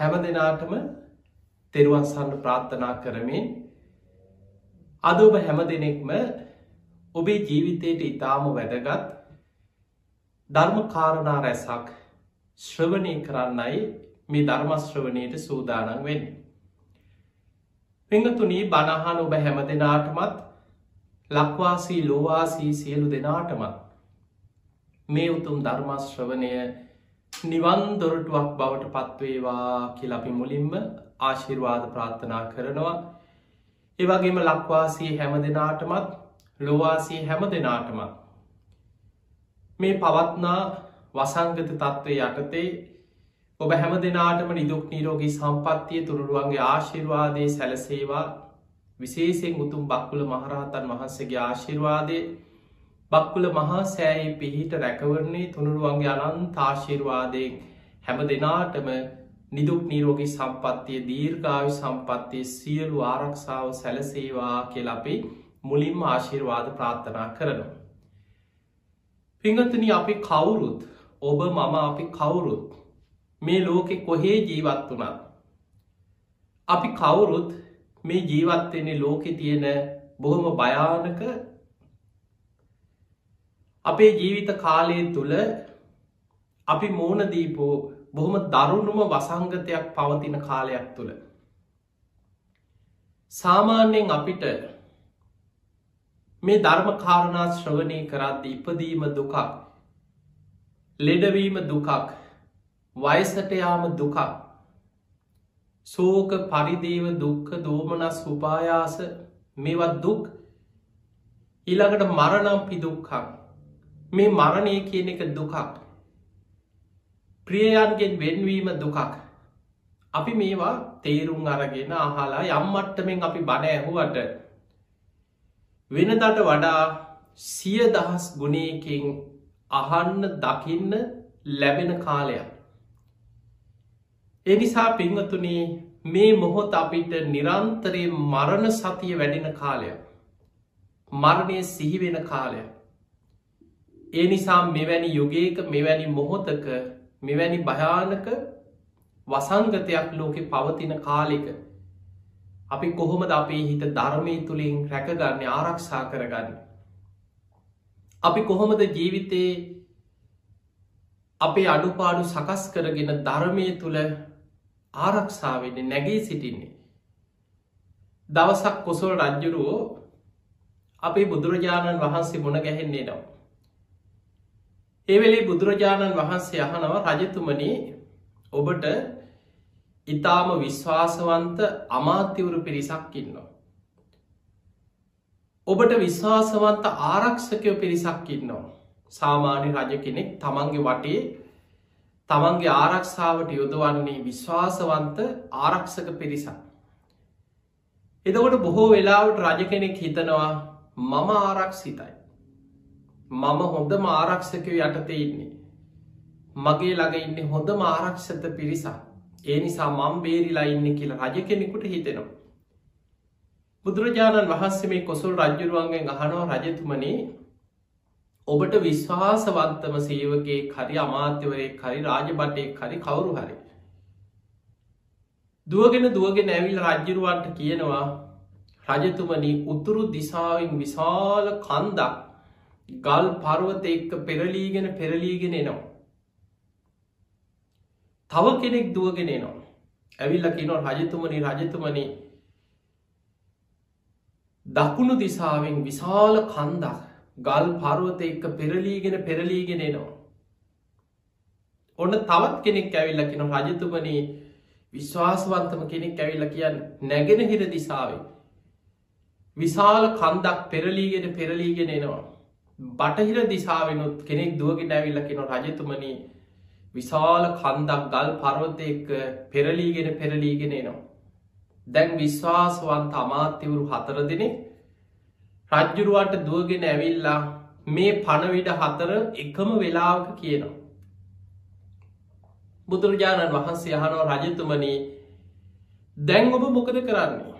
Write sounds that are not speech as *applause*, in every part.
හැම දෙනාටම තෙරුවන්සන්න ප්‍රාර්ථනා කරමින් අද ඔබ හැම දෙනෙක්ම ඔබේ ජීවිතයට ඉතාම වැදගත් ධර්ම කාරණා රැසක් ශ්‍රවණය කරන්නයි මේ ධර්මශ්‍රවනයට සූදානන් වෙන්න. පිංගතුනී බණහන ඔබ හැම දෙනාටමත් ලක්වාසී ලෝවාසී සියලු දෙනාටමත් මේ උතුම් ධර්මශ්‍රවනය නිවන් දොරටුවක් බවට පත්වේවා කියල අපි මුලින්ම ආශිර්වාද ප්‍රාර්ථනා කරනවා. ඒවගේම ලක්වාසී හැම දෙනාටමත් ලොවාසී හැම දෙනාටමත් මේ පවත්නා වසංගත තත්ත්වය යටතේ ඔබ හැම දෙනාටම නිදුක් නීරෝගී සම්පත්තිය තුරුරුවන්ගේ ආශිර්වාදය සැලසේවා. විශේෂෙන් උතුම් බක්කුල මහරහතන් වහන්සේගේ ආශිර්වාදය බක්කුල මහා සෑයි පිහිට රැකවරණේ තුනුරුවන්ගේ අනන් තාශිර්වාදයෙන් හැම දෙනාටම නිදුක් නීරෝගී සම්පත්තිය දීර්ගාවි සම්පත්තිය සියලු ආරක්ෂාව සැලසේවා කියල අපි මුලින්ම ආශිර්වාද ප්‍රාර්ථනා කරනවා. පිංගතන අපි කවුරුත් ඔබ මම අපි කවුරුත් මේ ලෝකෙ කොහේ ජීවත් වුණා. අපි කවුරුත් මේ ජීවත්වෙන්නේ ලෝකෙ තියෙන බොහොම භයානක අපේ ජීවිත කාලය තුළ අපි මෝනදීපෝ බොහොම දරුණුම වසංගතයක් පවතින කාලයක් තුළ. සාමාන්‍යයෙන් අපිට මේ ධර්ම කාරණා ශ්‍රවණය කරද්ද ඉපදීම දුකක් ලෙඩවීම දුකක් වයසටයාම දුකක් සෝක පරිදේව දුක්ක දෝමනස් උපායාස මේවත් දුක් ඊළඟට මරණම්පි දුක්කක් මේ මරණය කියන එක දුකක් ප්‍රියයන්ගෙන් වෙන්වීම දුකක් අපි මේවා තේරුම් අරගෙන අහලා යම්මට්ටමෙන් අපි බණ ඇහුවට වෙනදට වඩා සිය දහස් ගුණයකින් අහන්න දකින්න ලැබෙන කාලයක්. එනිසා පිංහතුනේ මේ මොහොත් අපිට නිරන්තරය මරණ සතිය වැඩෙන කාලයක්. මරණය සිහිවෙන කාලයක්. ඒ නිසා මෙවැනි යුගේක මෙවැනි මොහොතක මෙවැනි භයානක වසංගතයක් ලෝකෙ පවතින කාලෙක අපි කොහොමද අපේ හිත ධර්මය තුළින් රැකගන්න ආරක්ෂා කරගන්න. අපි කොහොමද ජීවිතයේ අපේ අඩුපාඩු සකස් කරගෙන ධර්මය තුළ ආරක්ෂාවෙන්න නැගේ සිටින්නේ. දවසක් කොසොල් රජ්ජුරුවෝ අපේ බුදුරජාණන් වහන්සේ මුණ ගැහෙන්නේ නම්. ඒවෙලේ බුදුරජාණන් වහන්සේ අහනව රජතුමනී ඔබට ඉතාම විශ්වාසවන්ත අමාත්‍යවරු පිරිසක් ඉන්නවා. ඔබට විශ්වාසවන්ත ආරක්ෂකයෝ පිරිසක් ඉන්නවා. සාමාන්‍ය රජ කෙනෙක් තමන්ගේ වටේ තමන්ගේ ආරක්ෂාවට යොදවන්නේ විශ්වාසවන්ත ආරක්ෂක පිරිසක්. එදකොට බොහෝ වෙලාවට රජ කෙනෙක් හිතනවා මම ආරක්ෂිතයි. මම හොඳම ආරක්ෂකය යටතේ ඉන්නේ. මගේ ළඟ ඉන්න හොඳම ආරක්ෂත පිරිසක්. ඒ නිසා මම් බේරිලා ඉන්න කියලා රජ කෙනෙකුට හිතෙනවා. බුදුරජාණන් වහන්සේ මේ කොසුල් රජ්ජුරුවන්ගෙන් අහනවා රජතුමනේ ඔබට විශ්වාසවන්තම සේවගේ කරි අමාත්‍යවරේ කරි රාජබටය කරි කවුරු හරි. දුවගෙන දුවගෙන ඇවිල් රජ්ජුරුවන්ට කියනවා රජතුමනි උතුරු දිසාවෙන් විශාල කන්දක් ගල් පරුවත එක්ක පෙරලීගෙන පෙරලීගෙන එනවා. තව කෙනෙක් දුවගෙන නවා. ඇවිල්ල කිනො රජතුමනි රජතුමනි දකුණු දිසාවෙන් විශාල කන්දක් ගල් පරුවත එක්ක පෙරලීගෙන පෙරලීගෙන නවා. ඔන්න තවත් කෙනෙක් ඇවිල්ල කින රජතුමනි විශ්වාසවන්තම කෙනෙක් ඇවිල්ල කියන්න නැගෙන හිර දිසාවේ. විශාල කන්දක් පෙරලීගෙන පෙරලීගෙන එනවා. බටහිර දිසාාවෙනුත් කෙනෙක් දුවගෙන ඇවිල්ල කින රජතුමනී විශාල කන්දක් ගල් පරවතයක පෙරලීගෙන පෙරලීගෙන නවා. දැන් විශ්වාසවන්ත අමාත්‍යවරු හතර දෙනෙ රජ්ජුරුවන්ට දුවගෙන ඇවිල්ලා මේ පණවිඩ හතර එකම වෙලාවක කියනවා. බුදුරජාණන් වහන්සේ යහනෝ රජතුමනී දැන් ඔබ මොකද කරන්නේ.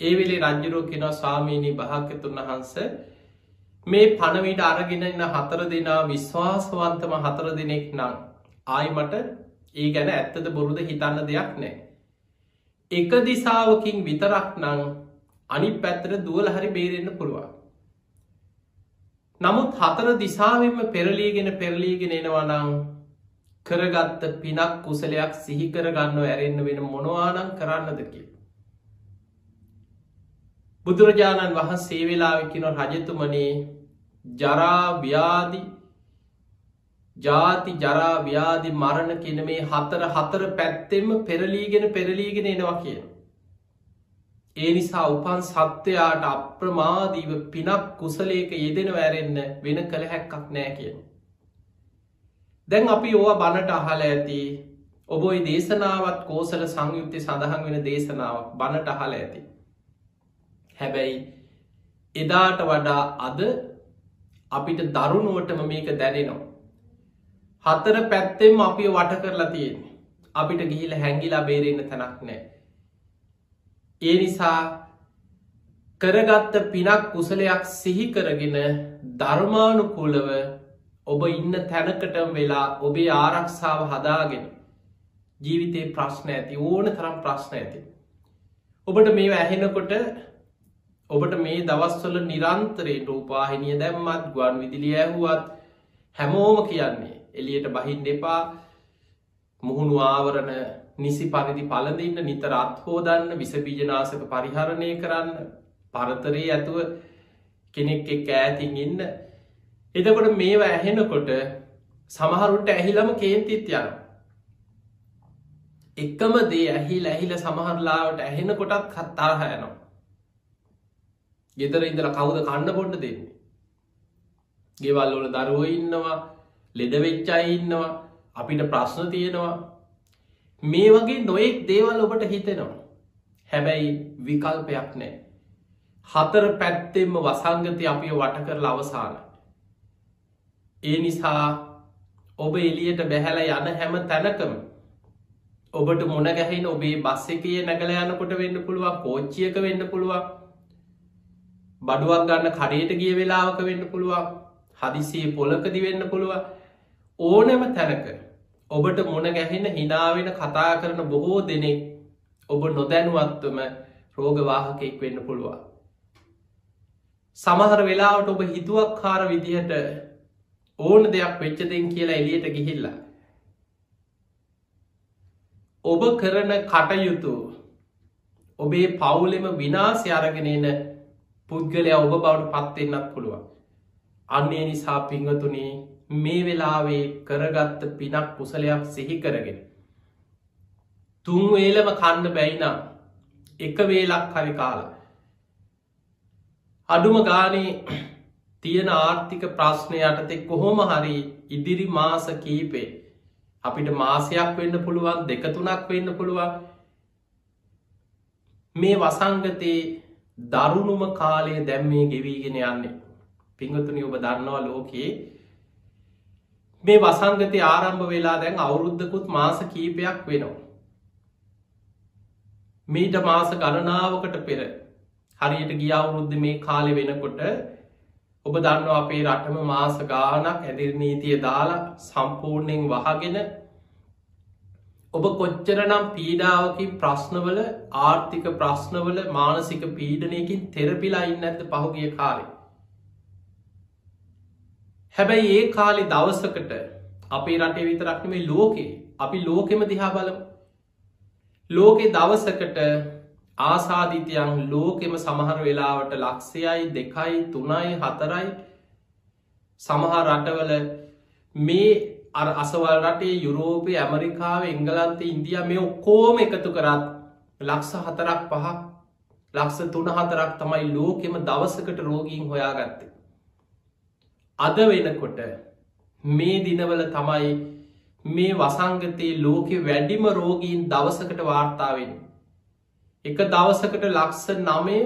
ඒ වෙලේ රජ්ජුරුව කෙනවා ස්වාමීණී භාක්‍යතුන් වහන්ස මේ පණවිට අරගෙන ඉන්න හතර දෙනා විශ්වාසවන්තම හතර දෙනෙක් නම් ආයි මට ඒ ගැන ඇත්තද බොරුද හිතන්න දෙයක් නෑ. එක දිසාවකින් විතරක් නං අනි පැත්තර දුවල හරි බේරෙන්න්න පුළුවන්. නමුත් හතර දිසාවෙන්ම පෙරලීගෙන පෙරලීගෙන එනවනං කරගත්ත පිනක් කුසලයක් සිහිකර ගන්න ඇරෙන්න්න වෙන මොනවානං කරන්නද කිය. බුදුරජාණන් වහන්සේ වෙලාවෙකින රජතුමනේ ජරාව්‍යාදි ජාති ජරාව්‍යාදි මරණ කියන මේ හතර හතර පැත්තෙම පෙරලීගෙන පෙරලීගෙන එනවා කියන. ඒ නිසා උපන් සත්වයාට අප්‍රමාදීව පිනක් කුසලේක යෙදෙන වැරෙන්න වෙන කළ හැක්කක් නෑ කියන. දැන් අපි ඕවා බණට අහල ඇති ඔබයි දේශනාවත් කෝසල සංයුක්ති සඳහන් වෙන දේශනාවක් බණට අහල ඇති. හැබැයි එදාට වඩා අද අපිට දරුණුවටම මේක දැනෙනවා. හතර පැත්තෙම අපි වට කරලා තියෙන්නේ. අපිට ගිහිල හැංගිලා බේරෙන්න තැනක් නෑ. ඒ නිසා කරගත්ත පිනක් කුසලයක් සිහි කරගෙන ධර්මානුකූලව ඔබ ඉන්න තැනකටම වෙලා ඔබේ ආරක්ෂාව හදාගෙන ජීවිතේ ප්‍රශ්න ඇති ඕන තරම් ප්‍රශ්න ඇති. ඔබට මේ ඇහෙනකොට ඔබට මේ දවස්වල නිරන්තරේ රූපාහිනිය දැම්මත් ගුවන් විදිලි ඇහුවත් හැමෝම කියන්නේ එලියට බහින් එපා. මුහුණු ආවරණ නිසි පරිදි පලඳන්න නිතර අත්හෝදන්න විසබීජනාසක පරිහරණය කරන්න පරතරයේ ඇතුව කෙනෙක් එක් ඈතින් ඉන්න. එතකොට මේවා ඇහෙනකොට සමහරුන්ට ඇහිලම කේන්තිත් යන එක්කම දේ ඇහිල් ඇහිල සමහරලාවට ඇහෙන කොටත් කත්තාරහ යනවා. ගෙදර ඉඳල කවුද කණ්ඩ පොඩ්ඩ දෙන්නේ? ගෙවල්ලොල දරුව ඉන්නවා ලෙඩවෙච්චයි ඉන්නවා අපිට ප්‍රශ්න තියෙනවා. මේ වගේ නොයෙක් දේවල් ඔබට හිතෙනවා. හැබැයි විකල්පයක් නෑ හතර පැත්තෙම වසංගති අපිය වට කරලා අවසාන ඒ නිසා ඔබ එලියට බැහැල යන හැම තැනකම ඔබට මොන ගැහෙන ඔබේ බස් එකය නැගල යනකොට වෙන්න පුළුවන් කෝච්චියක වෙන්න පුළුවන් බඩුවක් ගන්න කඩේට ගිය වෙලාවක වෙන්න පුළුවන් හදිසියේ පොලකදි වෙන්න පුළුවන් ඕනෑම තැනක ඔබට මොන ගැහෙන හිනාවෙන කතා කරන බොහෝ දෙනෙක් ඔබ නොදැනුවත්වම රෝගවාහකෙක් වෙන්න පුළුවන්. සමහර වෙලාවට ඔබ හිතුවක් කාර විදිහට ඕන දෙයක් වෙච්චදෙන් කියලා එලියට ගිහිල්ලා. ඔබ කරන කටයුතු ඔබේ පවුලෙම විනාසය අරගෙනන පුද්ගලය ඔබ බවට පත්වෙන්නත් පුළුවන්. අන්නේ නිසා පිංහතුනේ මේ වෙලාවේ කරගත්ත පිනක් කුසලයක් සිහි කරගෙන. තුන් වේලම කණ්ඩ බැයිනම් එක වේලක් හරි කාලා. අඩුම ගානේ තියෙන ආර්ථික ප්‍රශ්නය යටතෙ කොහොම හරි ඉදිරි මාස කීපේ අපිට මාසයක් වෙන්න පුළුවන් දෙකතුනක් වෙන්න පුළුවන් මේ වසංගතයේ දරුණුම කාලය දැම්මේ ගෙවීගෙන යන්නේ පිංහතුනි ඔබ දන්නවා ලෝකයේ මේ වසංගති ආරම්භ වෙලා දැන් අවුරුද්ධකුත් මාස කීපයක් වෙනවා. මීට මාස ගණනාවකට පෙර හරියට ගිය අවුරුද්ධ මේ කාලෙ වෙනකොට ඔබ දන්න අපේ රටම මාස ගානක් ඇදිරි නීතිය දාලා සම්පූර්ණයෙන් වහගෙන ඔබ කොච්චර නම් පීඩාවකින් ප්‍රශ්නවල ආර්ථික ප්‍රශ්නවල මානසික පීඩනයකින් තෙරපිලා ඉන්න ඇත පහුගිය කාලේ? හැබැයි ඒ කාලි දවසකට අපේ රටේ විතරක්නේ ලෝකේ අපි ලෝකෙම දිහා බලම. ලෝකෙ දවසකට ආසාධිතයන් ලෝකෙම සමහර වෙලාවට ලක්ෂයයි දෙකයි තුනයි හතරයි සමහා රටවල මේ අර අසවල් රටේ යුරෝපය ඇමරිකාව එංගලන්ත ඉන්දිය මේ ඔක්කෝම එකතු කරත් ලක්ෂ හතරක් පහක් ලක්ෂ තුන හතරක් තමයි ලෝකෙම දවසකට රෝගීන් හොයාගත්තේ අද වෙනකොට මේ දිනවල තමයි මේ වසංගතයේ ලෝකෙ වැඩිම රෝගීන් දවසකට වාර්තාවෙන්. එක දවසකට ලක්ස නමය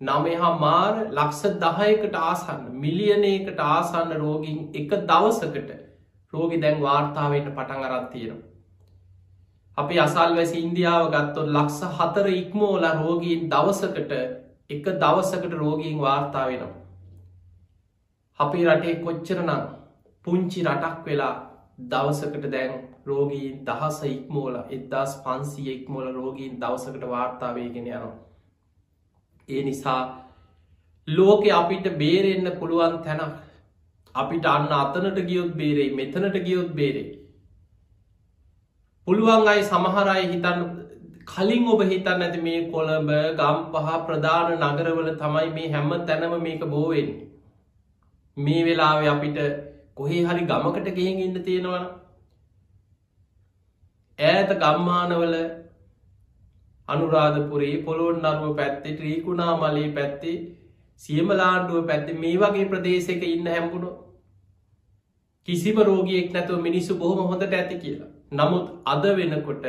නමය හා මාර ලක්ස දහයකට ආසන්න මිලියනයකට ආසන්න රෝගීන් එක දවසකට රෝගි දැන් වාර්තාවයට පටන් අරත්තියෙනවා. අපි අසල් වැසි ඉන්දියාව ගත්තොත් ලක්ස හතර ඉක්මෝල රෝගීන් දවසකට එක දවසකට රෝගීන් වාර්තාවෙනවා. අපි රටේ කොච්චරනම් පුංචි රටක් වෙලා දවසකට දැන් රෝගීන් දහස ඉක්මෝල එදදාස් පන්සිය ඉක්මෝල රෝගීන් දවසකට වාර්තාවයගෙන යනවා. ඒ නිසා ලෝක අපිට බේරෙන්න්න පුළුවන් තැනක් අපිට අන්න අතනට ගියොත් බේරෙයි මෙතනට ගියොත් බේරෙයි. පුළුවන් අයි සමහරයි හිතන්න කලින් ඔබ හිතන්න ඇති මේ කොළඹ ගම් පහ ප්‍රධාන නගරවල තමයි මේ හැම්ම තැනම මේක බෝවෙන්. මේ වෙලාව අපිට කොහේ හරි ගමකට ගෙහෙන් ඉන්න තියෙනවන. ඈත ගම්මානවල අනුරාධපුරේ පොළොන් නරුව පැත්තේ ත්‍රීකුණා මලේ පැත්තේ සියමලාණ්ඩුව පැත්ති මේ වගේ ප්‍රදේශක ඉන්න හැම්පුුණු කිසිම රෝගියෙක් නැතුව මිනිස්සු බොහොම හොඳට ඇති කියලා. නමුත් අද වෙනකොට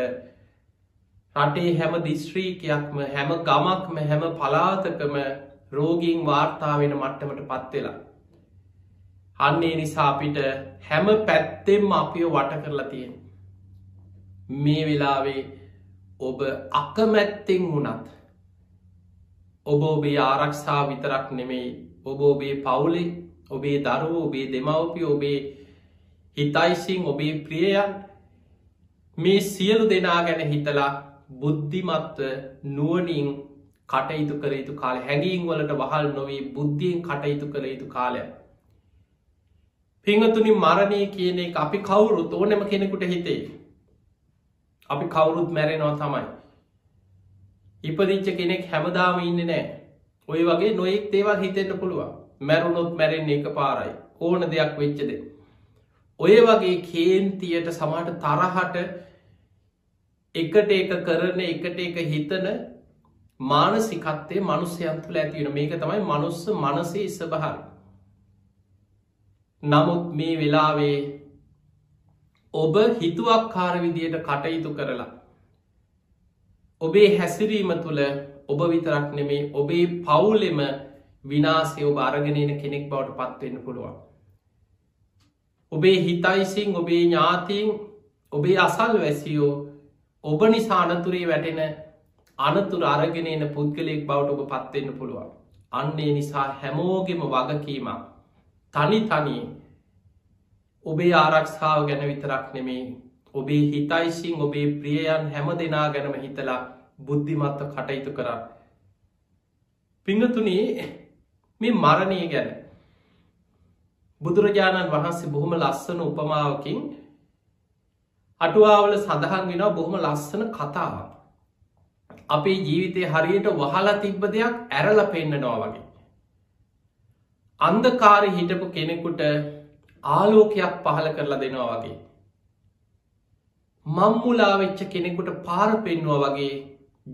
රටේ හැම දිස්ත්‍රීකයක්ම හැම ගමක්ම හැම පලාතකම රෝගීන් වාර්තාාවෙන මට්ටමට පත්වෙලා. අන්නේ නිසා අපිට හැම පැත්තෙම අපිය වට කරලා තියෙන. මේ වෙලාවේ ඔබ අකමැත්තෙන් වුණත් ඔබ ඔබේ ආරක්ෂා විතරක් නෙමෙයි ඔබ ඔබේ පවුලේ ඔබේ දරුව ඔබේ දෙමවපි ඔබේ හිතයිසිං ඔබේ ප්‍රියයන් මේ සියලු දෙනා ගැන හිතලා බුද්ධිමත්ව නුවනින් කටයුතු කර යුතු කාල හැඟීම් වලට වහල් නොවී බුද්ධියෙන් කටයුතු කළ යුතු කාලය. පිංහතුනි මරණය කියන එක අපි කවුරුත් ඕනෙම කෙනෙකුට හිතේ. අපි කවුරුත් මැරෙනවා තමයි. ඉපදිච්ච කෙනෙක් හැමදාම ඉන්න නෑ. ඔය වගේ නොයෙක් දේවල් හිතෙන්ට පුළුවන් මැරුණොත් මැරෙන් එක පාරයි ඕන දෙයක් වෙච්චද. ඔය වගේ කේන්තියට සමට තරහට එකට එක කරන එකට එක හිතන මානසිකත්තේ මනුස්්‍යයන් තුළ ඇතිවෙන මේක තමයි මනුස්ස මනසේ ස්භහර. නමුත් මේ වෙලාවේ ඔබ හිතුවක්කාර විදියට කටයුතු කරලා. ඔබේ හැසිරීම තුළ ඔබ විතරක් නෙමේ ඔබේ පවුලෙම විනාසේ ඔබ අරගෙනන කෙනෙක් බවට පත්වෙන්න පුළුවන්. ඔබේ හිතයිසිං ඔබේ ඥාතිීන් ඔබේ අසල් වැසියෝ ඔබ නිසා අනතුරේ වැටෙන අනතුර අරගෙන එන පුද්ගලයෙක් බවට ඔබ පත්වෙන්න පුළුවන්. අන්නේ නිසා හැමෝගෙම වගකීම තනි තනී ඔබේ ආරක්ෂාව ගැන විතරක් නෙමේ ඔබේ හිතයිසිං ඔබේ ප්‍රියයන් හැම දෙනා ගැනම හිතලා බුද්ධිමත්ව කටයුතු කරා. පිංගතුනේ මේ මරණය ගැන බුදුරජාණන් වහන්සේ බොහොම ලස්සන උපමාවකින් අටුවාවල සඳහන් වෙන බොහොම ලස්සන කතාව. අපේ ජීවිතය හරියට වහලා තිබ්බ දෙයක් ඇරල පෙන්න්නනවා වගේ. අන්දකාරි හිටපු කෙනෙකුට ආලෝකයක් පහල කරලා දෙනවා වගේ. මංමුලා වෙච්ච කෙනෙකුට පාර පෙන්වා වගේ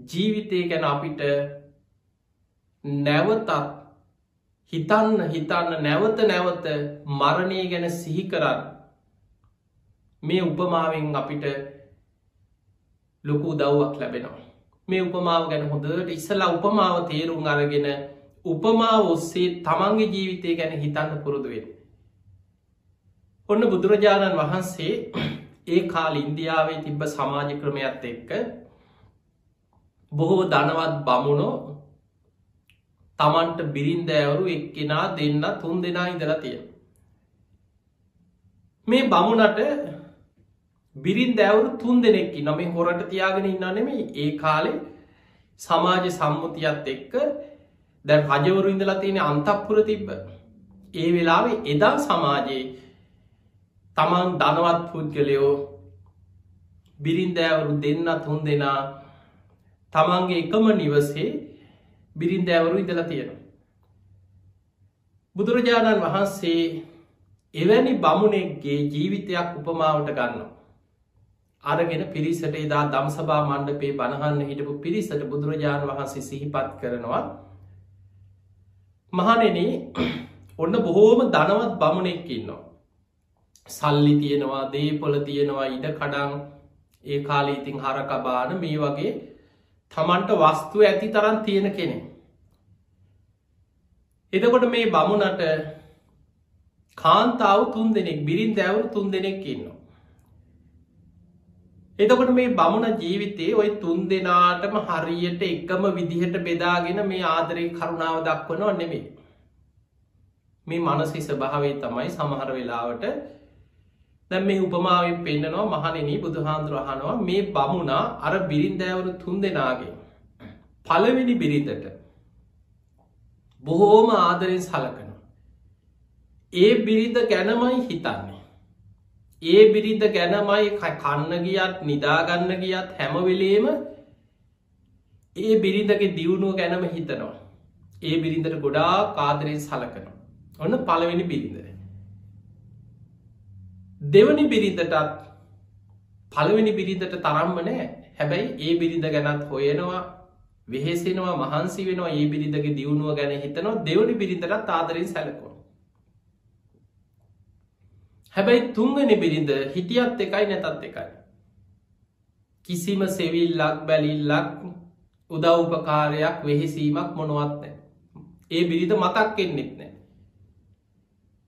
ජීවිතය ගැන අපිට නැවතත් හිතන්න හිතන්න නැවත නැවත මරණය ගැන සිහිකරන්න මේ උපමාවෙන් අපිට ලොකු දව්වක් ලැබෙනවා. මේ උපමාව ගැන හොඳට ඉස්සලා උපමාව තේරුම් අරගෙන උපමාව ඔස්සේ තමන්ගේ ජීවිතය ගැන හිතන්න පුරුදුවෙන්. ඔන්න බුදුරජාණන් වහන්සේ ඒ කාල ඉන්දියාවේ තිබ්බ සමාජ ක්‍රමයක්ත් එක්ක බොහෝ දනවත් බමුණෝ තමන්ට බිරින්දෑවරු එක්කෙනා දෙන්න තුන් දෙනා ඉදලා තිය. මේ බමුණට බිරින් දැවරු තුන් දෙනෙක්කි නොම හොරට තියාගෙන ඉන්න නෙමේ ඒ කාලේ සමාජ සම්මුතියත් එක්ක දැ රජවරු ඉඳලා තියෙන අන්තක්පුර තිබ්බ. ඒ වෙලාවේ එදා සමාජයේ තමන් දනවත් පුද්ගලයෝ බිරින්දෑවරු දෙන්න තුන් දෙනා තමන්ගේ එකම නිවසේ බිරින්දෑවරු ඉදලා තියෙනවා. බුදුරජාණන් වහන්සේ එවැනි බමුණෙක්ගේ ජීවිතයක් උපමාවට ගන්නවා. අරගෙන පිරිසට එදා දම්සභා මණ්ඩපේ බණහන්න හිටපු පිරිසට බුදුරජාණන් වහන්සේ සිහිපත් කරනවා මහනෙන *clears throat* ඔන්න බොහෝම ධනවත් බමුණෙක් ඉන්නවා. සල්ලි තියෙනවා දේපොල තියෙනවා ඉඩ කඩං ඒ කාල ඉතිං හරකබාන මේ වගේ තමන්ට වස්තු ඇති තරන් තියෙන කෙනෙ. එදකොට මේ බමුණට කාන්තාව තුන් දෙනෙක් බිරින් දැවරු තුන් දෙනෙක් ඉන්නවා. එතකොට මේ බමුණ ජීවිතේ ඔය තුන් දෙනාටම හරියට එකම විදිහට බෙදාගෙන මේ ආදරය කරුණාව දක්වනව නෙමේ. මේ මනසි ස්භාවේ තමයි සමහර වෙලාවට දැ මේ උපමාවෙන් පෙන්න්නනවා මහනෙන බුදුහාන්දුර අහනවා මේ බමුණා අර බිරින්දෑවරු තුන් දෙනාගේ පලවෙනි බිරිඳට බොහෝම ආදරෙන් සලකන ඒ බිරිඳ ගැනමයි හිතන්නේ. ඒ බිරිඳ ගැනමයි කන්න ගියත් නිදාගන්න ගියත් හැමවෙලේම ඒ බිරිඳගේ දියුණුව ගැනම හිතනවා. ඒ බිරිඳට ගොඩා කාදරයෙන් සලකන ඔන්න පළවෙනි බිරිඳ. දෙවනි බිරිඳටත් පළවෙනි බිරිඳට තරම්ම නෑ. හැබැයි ඒ බිරිඳ ගැනත් හොයනවා වෙහෙසෙනවා මහන්සි වෙනවා ඒ බිරිඳගේ දියුණුව ගැන හිතනවා. දෙවනි බිරිඳටත් ආදරෙන් සැලකොන හැබැයි තුන්ගනි බිරිඳ හිටියත් එකයි නැතත් එකයි. කිසිම සෙවිල්ලක් බැලිල්ලක් උදව්පකාරයක් වෙහෙසීමක් මොනවත් නෑ. ඒ බිරිඳ මතක් කෙන්නෙත් නෑ.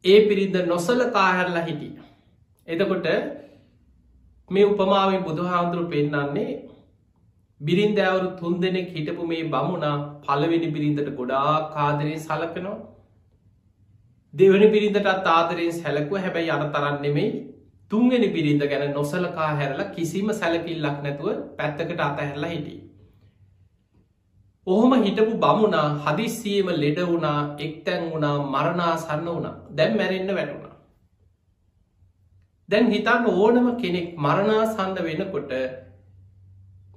ඒ පිරිඳ නොසල කාහැරලා හිටිය. එතකොට මේ උපමාවෙන් බුදුහාමුදුරු පෙන්නන්නේ බිරින්දෑවරු තුන් දෙනෙක් හිටපු මේ බමුණා පලවෙනි බිරිඳට ගොඩා කාදරයෙන් සලකනවා. දෙවනි පිරිඳටත් ආදරයෙන් සැලකුව. හැබැයි අන තරන් නෙමෙයි. තුන්ගෙන පිරිඳ ගැන නොසලකා හැරලා කිසිම සැලකිල්ලක් නැතුව පැත්තකට අතහැරලා හිටිය. ඔහොම හිටපු බමුණා හදිස්සියම ලෙඩ වුණා එක්තැන් වුණා මරණා සන්න වුණා. දැම් මැරෙන්න්න වැටුණා. දැන් හිතන්න ඕනම කෙනෙක් මරණා සන්න වෙනකොට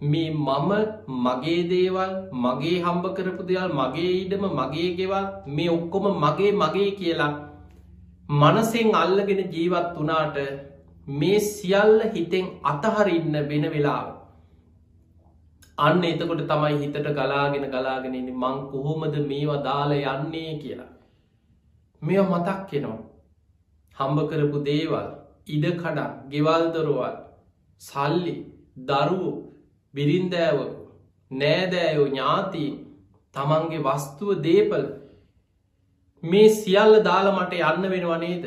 මේ මම මගේ දේවල් මගේ හම්බ කරපු දෙවල් මගේ ඉඩම මගේ ගෙවල් මේ ඔක්කොම මගේ මගේ කියලා මනසෙන් අල්ලගෙන ජීවත් වනාට මේ සියල්ල හිතෙන් අතහරඉන්න වෙන වෙලාව අන්න එතකොට තමයි හිතට ගලාගෙන ගලාගෙනනි මං කොහොමද මේවා දාල යන්නේ කියලා. මෙ මතක් කෙනවා. හම්බ කරපු දේවල් ඉඩකඩක් ගෙවල්දොරුවල් සල්ලි දරුවෝ බිරින්දෑව නෑදෑයෝ ඥාතීන් තමන්ගේ වස්තුව දේපල. මේ සියල්ල දාල මට යන්න වෙනවනේද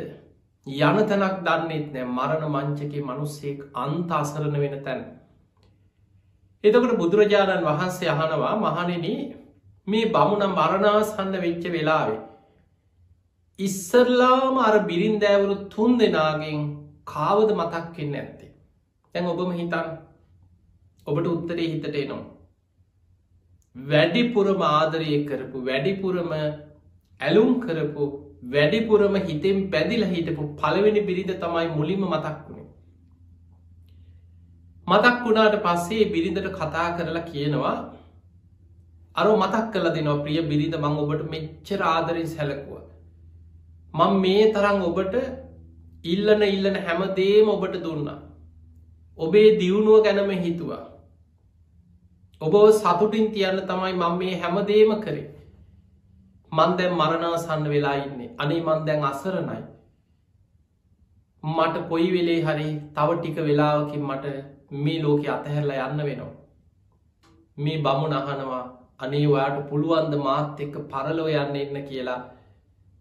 යන තැනක් දන්නෙත් නෑ. මරණ මංචකේ මනුස්සෙක් අන්ත අසරණ වෙන තැන. එතකට බුදුරජාණන් වහන්සේ අහනවා මහනෙන මේ බමුණම් මරණාසන්න වෙච්ච වෙලාවේ. ඉස්සරලාම අර බිරින්දෑවරු තුන් දෙනාගෙන් කාවද මතක්කෙන්න ඇත්තේ. තැන් ඔබම හිතන් ඔබට උත්තරේ හිතට එනවා. වැඩිපුරම ආදරය කරපු වැඩිපුරම ඇලුම් කරපු වැඩිපුරම හිතෙන් පැදිල හිටපු පළවෙනි බිරිඳ තමයි මුලින්ම මතක් වුණේ. මතක් වුණාට පස්සේ බිරිඳට කතා කරලා කියනවා අර මතක් කල දෙනවා ප්‍රිය බිරිඳ මං ඔබට මෙච්චර ආදරින් සැලකුව. මං මේ තරම් ඔබට ඉල්ලන ඉල්ලන හැමදේම ඔබට දුන්නා. ඔබේ දියුණුව ගැනම හිතුවා. ඔබ සතුටින් තියන්න තමයි මං මේ හැමදේම කරේ. මන්දැම් මරණාසන්න වෙලා ඉන්නේ අනේ මන්දැන් අසරණයි. මට කොයි වෙලේ හරි තව ටික වෙලාවකින් මට මේ ලෝක අතහැරලා යන්න වෙනවා. මේ බමු නහනවා අනේ ඔයාට පුළුවන්ද මාත් එක්ක පරලෝ යන්න එන්න කියලා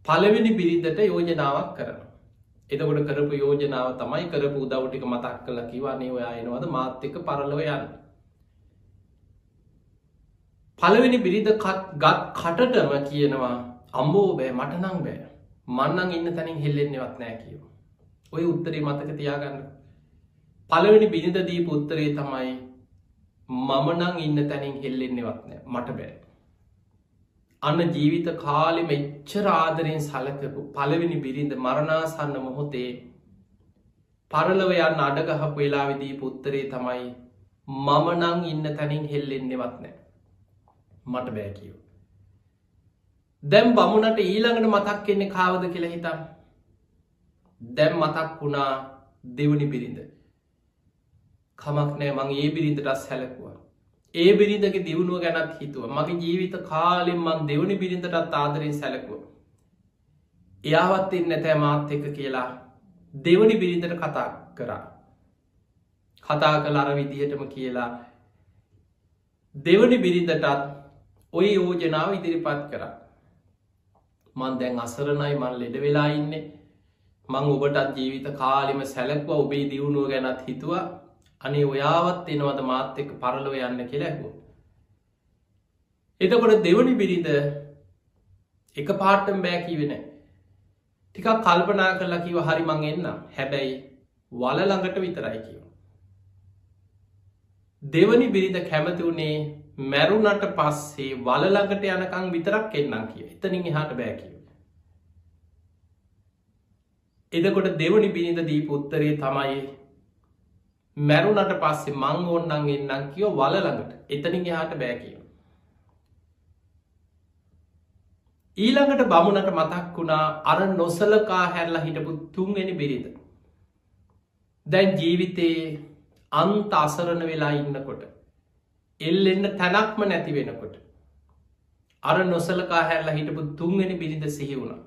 පලවෙනි බිරිඳට යෝජනාවක් කරන. එතකොට කරපු යෝජනාව තමයි කරපු උදවටික මතක් කල කිවන්නේ ඔයා එනවද මාත් එක්ක පරලව යන්න. පළවෙනි බිරිඳ ගත් කටටම කියනවා අම්බෝ බෑ මට නං බෑ මන්නන් ඉන්න තැනින් හෙල්ලෙන්නවත් නෑ කියව. ඔය උත්තරේ මතක තියාගන්න. පළවෙනි බිනිද දීප උත්තරේ තමයි මමනං ඉන්න තැනින් හෙල්ලෙන්නවත් නෑ මට බෑ. අන්න ජීවිත කාලෙ මෙච්චර ආදරයෙන් සලකපු පළවෙනි බිරිඳ මරණාසන්න මොහොතේ පරලවයන් අඩගහපු වෙලාවිදී පුත්තරේ තමයි මමනං ඉන්න තැනින් හෙල්ලෙන්නවත් නෑ මට බෑකියෝ. දැම් බමුණට ඊළඟට මතක් කෙන්නේ කාවද කියලා හිතම් දැම් මතක් වුණා දෙවනි බිරිඳ. කමක් නෑ මං ඒ බිරිඳටත් සැලකුවා. ඒ බිරිඳගේ දියුණුව ගැනත් හිතුව. මගේ ජීවිත කාලෙන් මං දෙවනි බිරිඳටත් ආදරෙන් සැලකුව. එයාවත් එන්න නැතෑ මාත් එක කියලා දෙවනි බිරිඳට කතා කරා. කතා කළ අර විදිහටම කියලා දෙවනි බිරිඳටත් ඔය යෝජනාව ඉදිරිපත් කර. මන් දැන් අසරණයි මන් ලෙඩ වෙලා ඉන්න. මං ඔබටත් ජීවිත කාලිම සැලක්ව ඔබේ දියුණුව ගැනත් හිතුවා. අනේ ඔයාවත් එනවද මාත් එක්ක පරලව යන්න කෙලැකු. එතකොට දෙවනි බිරිඳ එක පාටම් බෑකී වෙන ටිකක් කල්පනා කරලා කිව හරි මං එන්න හැබැයි වල ළඟට විතරයි කියව. දෙවනි බිරිඳ කැමති වුණේ මැරුණට පස්සේ වලළඟට යනකං විතරක් එන්නම් කිය එතනින් එහාට බෑකිව. එදකොට දෙවනි බිනිඳ දීප උත්තරේ තමයි මැරුණට පස්සේ මං ඕන්නන් එන්නම් කියෝ වලළඟට එතනින් එහාට බෑ කියව. ඊළඟට බමුණට මතක් වුණා අර නොසලකා හැරලා හිටපු තුන්ගෙන බිරිඳ. දැන් ජීවිතයේ අන්ත අසරණ වෙලා ඉන්නකොට. එල් එන්න තැනක්ම නැති වෙනකොට. අර නොසලකා හැරලා හිටපු තුන්ගෙන බිරිඳ සිහි වුණ.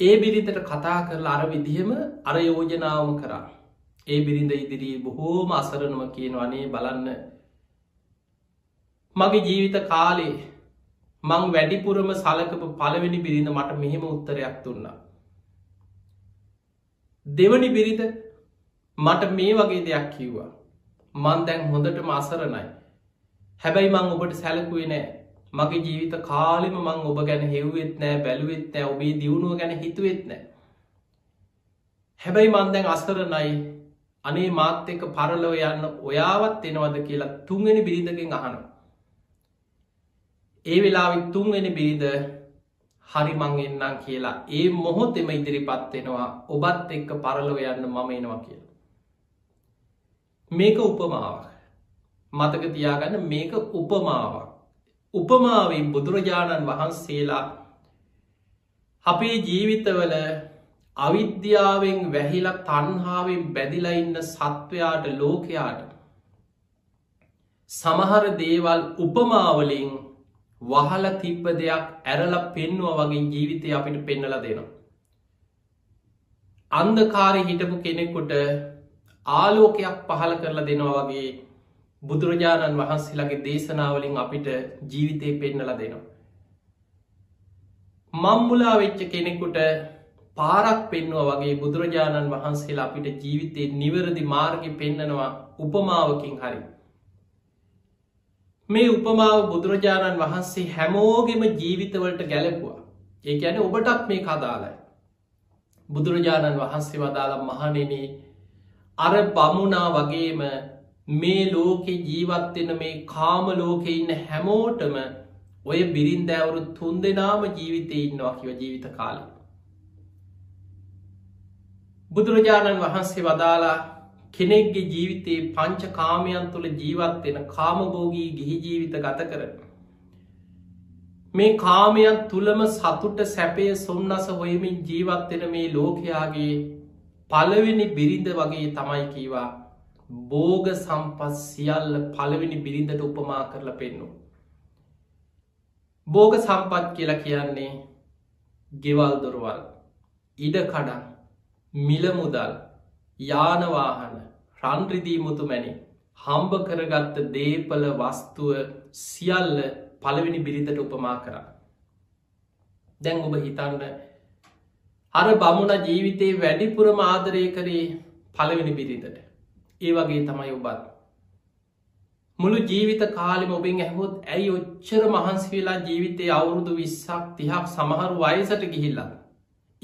ඒ බිරිඳට කතා කරලා අර විදිහම අර යෝජනාවම කරා. ඒ බිරිඳ ඉදිරී බොහෝම අසරණම කියන වනේ බලන්න. මගේ ජීවිත කාලේ මං වැඩිපුරම සලකපු පළවෙනි බිරිඳ මට මෙහෙම උත්තරයක් දුන්නා. දෙවනි බිරිඳ මට මේ වගේ දෙයක් කිව්වා. මන් දැන් හොඳට මසරණයි හැබැයි මං ඔබට සැලකුවේ නෑ. මගේ ජීවිත කාලෙම මං ඔබ ගැන හෙව්වෙත් නෑ බැලුවෙත් නෑ ඔබේ දියුණුව ගැන හිතුවෙත් නෑ. හැබැයි මන් දැන් අසරණයි. අනේ මාත් එක පරලව යන්න ඔයාවත් එනවද කියලා තුන්ගෙන බිරිඳකින් අහන ඒ වෙලාවිත් තුන්වෙන බිරිඳ හරි මං එන්නම් කියලා ඒ මොහොතෙම ඉදිරිපත් වෙනවා ඔබත් එක්ක පරලව යන්න මම එනවා කියලා. මේක උපමාවක්. මතක තියාගන්න මේක උපමාවක්. උපමාවෙන් බුදුරජාණන් වහන්සේලා අපේ ජීවිතවල අවිද්‍යාවෙන් වැහිලා තන්හාාවෙන් බැදිලා ඉන්න සත්වයාට ලෝකයාට සමහර දේවල් උපමාවලින් වහල තිබ්බ දෙයක් ඇරල පෙන්නුව වගේ ජීවිතය අපිට පෙන්නල දෙනවා. අන්දකාරය හිටපු කෙනෙකුට ආලෝකයක් පහල කරලා දෙනවා වගේ බුදුරජාණන් වහන්සේලාගේ දේශනාවලින් අපිට ජීවිතය පෙන්නල දෙනවා. මම්මුලා වෙච්ච කෙනෙකුට පාරක් පෙන්නුව වගේ බුදුරජාණන් වහන්සේලා අපිට ජීවිතයේ නිවරදි මාර්ග පෙන්නනවා උපමාවකින් හරි. මේ උපමාව බුදුරජාණන් වහන්සේ හැමෝගෙම ජීවිතවලට ගැලපුවා ඒ ඇන ඔබටත් මේ කදාලයි. බුදුරජාණන් වහන්සේ වදාළ මහනෙනේ අර බමුණා වගේම මේ ලෝකෙ ජීවත්වෙන මේ කාම ලෝකෙ ඉන්න හැමෝටම ඔය බිරින්දෑවරු තුන් දෙනාම ජීවිතය ඉන්නවා කිව ජීවිත කාල. බුදුරජාණන් වහන්සේ වදාලා කෙනෙක්ගේ ජීවිතයේ පංච කාමයන් තුළ ජීවත්වෙන කාමබෝගී ගිහි ජීවිත ගත කර. මේ කාමයන් තුළම සතුට සැපය සොන්නස හොයමින් ජීවත්වෙන මේ ලෝකයාගේ පළවෙනි බිරිඳ වගේ තමයි කීවා බෝග සම්පස් සියල්ල පළවෙනි බිරිඳට උපමා කරලා පෙන්නු. බෝග සම්පත් කියලා කියන්නේ ගෙවල් දොරවල් ඉඩ කඩන් මිලමුදල් යානවාහන රන්රිදී මුතුමැනි හම්බ කරගත්ත දේපල වස්තුව සියල්ල පළවෙනි බිරිඳට උපමා කරා. දැන් ඔබ හිතන්න අර බමුණ ජීවිතයේ වැඩිපුර ආදරය කරේ පළවෙනි බිරිඳට ඒ වගේ තමයි ඔබත් මුළු ජීවිත කාලෙම ඔබෙන් ඇහොත් ඇයි ඔච්චර මහන්සි වෙලා ජීවිතය අවුරුදු විස්සක් තිහක් සමහරු වයසට ගිහිල්ලා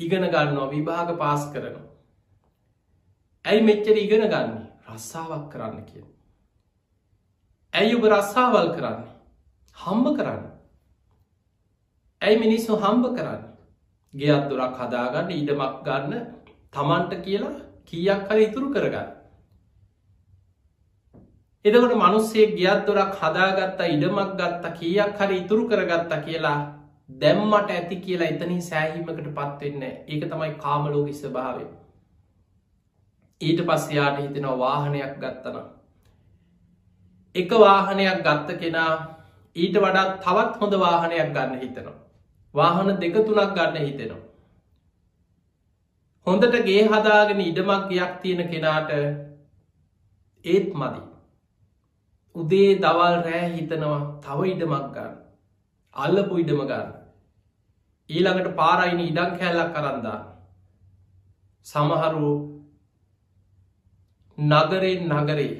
ඉගෙන ගන්නවා විභාග පාස් කරනවා. ඇයි මෙච්චර ඉගෙන ගන්නේ? රස්සාාවක් කරන්න කිය ඇයි ඔබ රස්සාවල් කරන්නේ? හම්බ කරන්න. ඇයි මිනිස්සු හම්බ කරන්න? ගෙයක් දොරක් හදාගන්න ඉඩමක් ගන්න තමන්ට කියලා කීයක් හර ඉතුරු කරගන්න. එදකට මනුස්සේ ගියත් දොරක් හදාගත්තා ඉඩමක් ගත්තා කීයක් හරි ඉතුරු කරගත්තා කියලා දැම්මට ඇති කියලා එතනි සෑහීමකට පත්වෙන්න ඒක තමයි කාමලෝගි ස්භාවය. ඊට පස්සයාට හිතෙනවා වාහනයක් ගත්තන. එක වාහනයක් ගත්ත කෙනා ඊට වඩා තවත් හොඳ වාහනයක් ගන්න හිතනවා. වාහන දෙක තුනක් ගන්න හිතෙනවා. හොඳට ගේ හදාගෙන ඉඩමක් ගයක් තියෙන කෙනාට ඒත් මදි. උදේ දවල් රෑ හිතනවා තව ඉඩමක් ගන්න. අල්ලපු ඉඩම ගන්න. ඊළඟට පාරයින ඉඩක් කැල්ලක් කරන්දා. සමහරු නගරෙන් නගරේ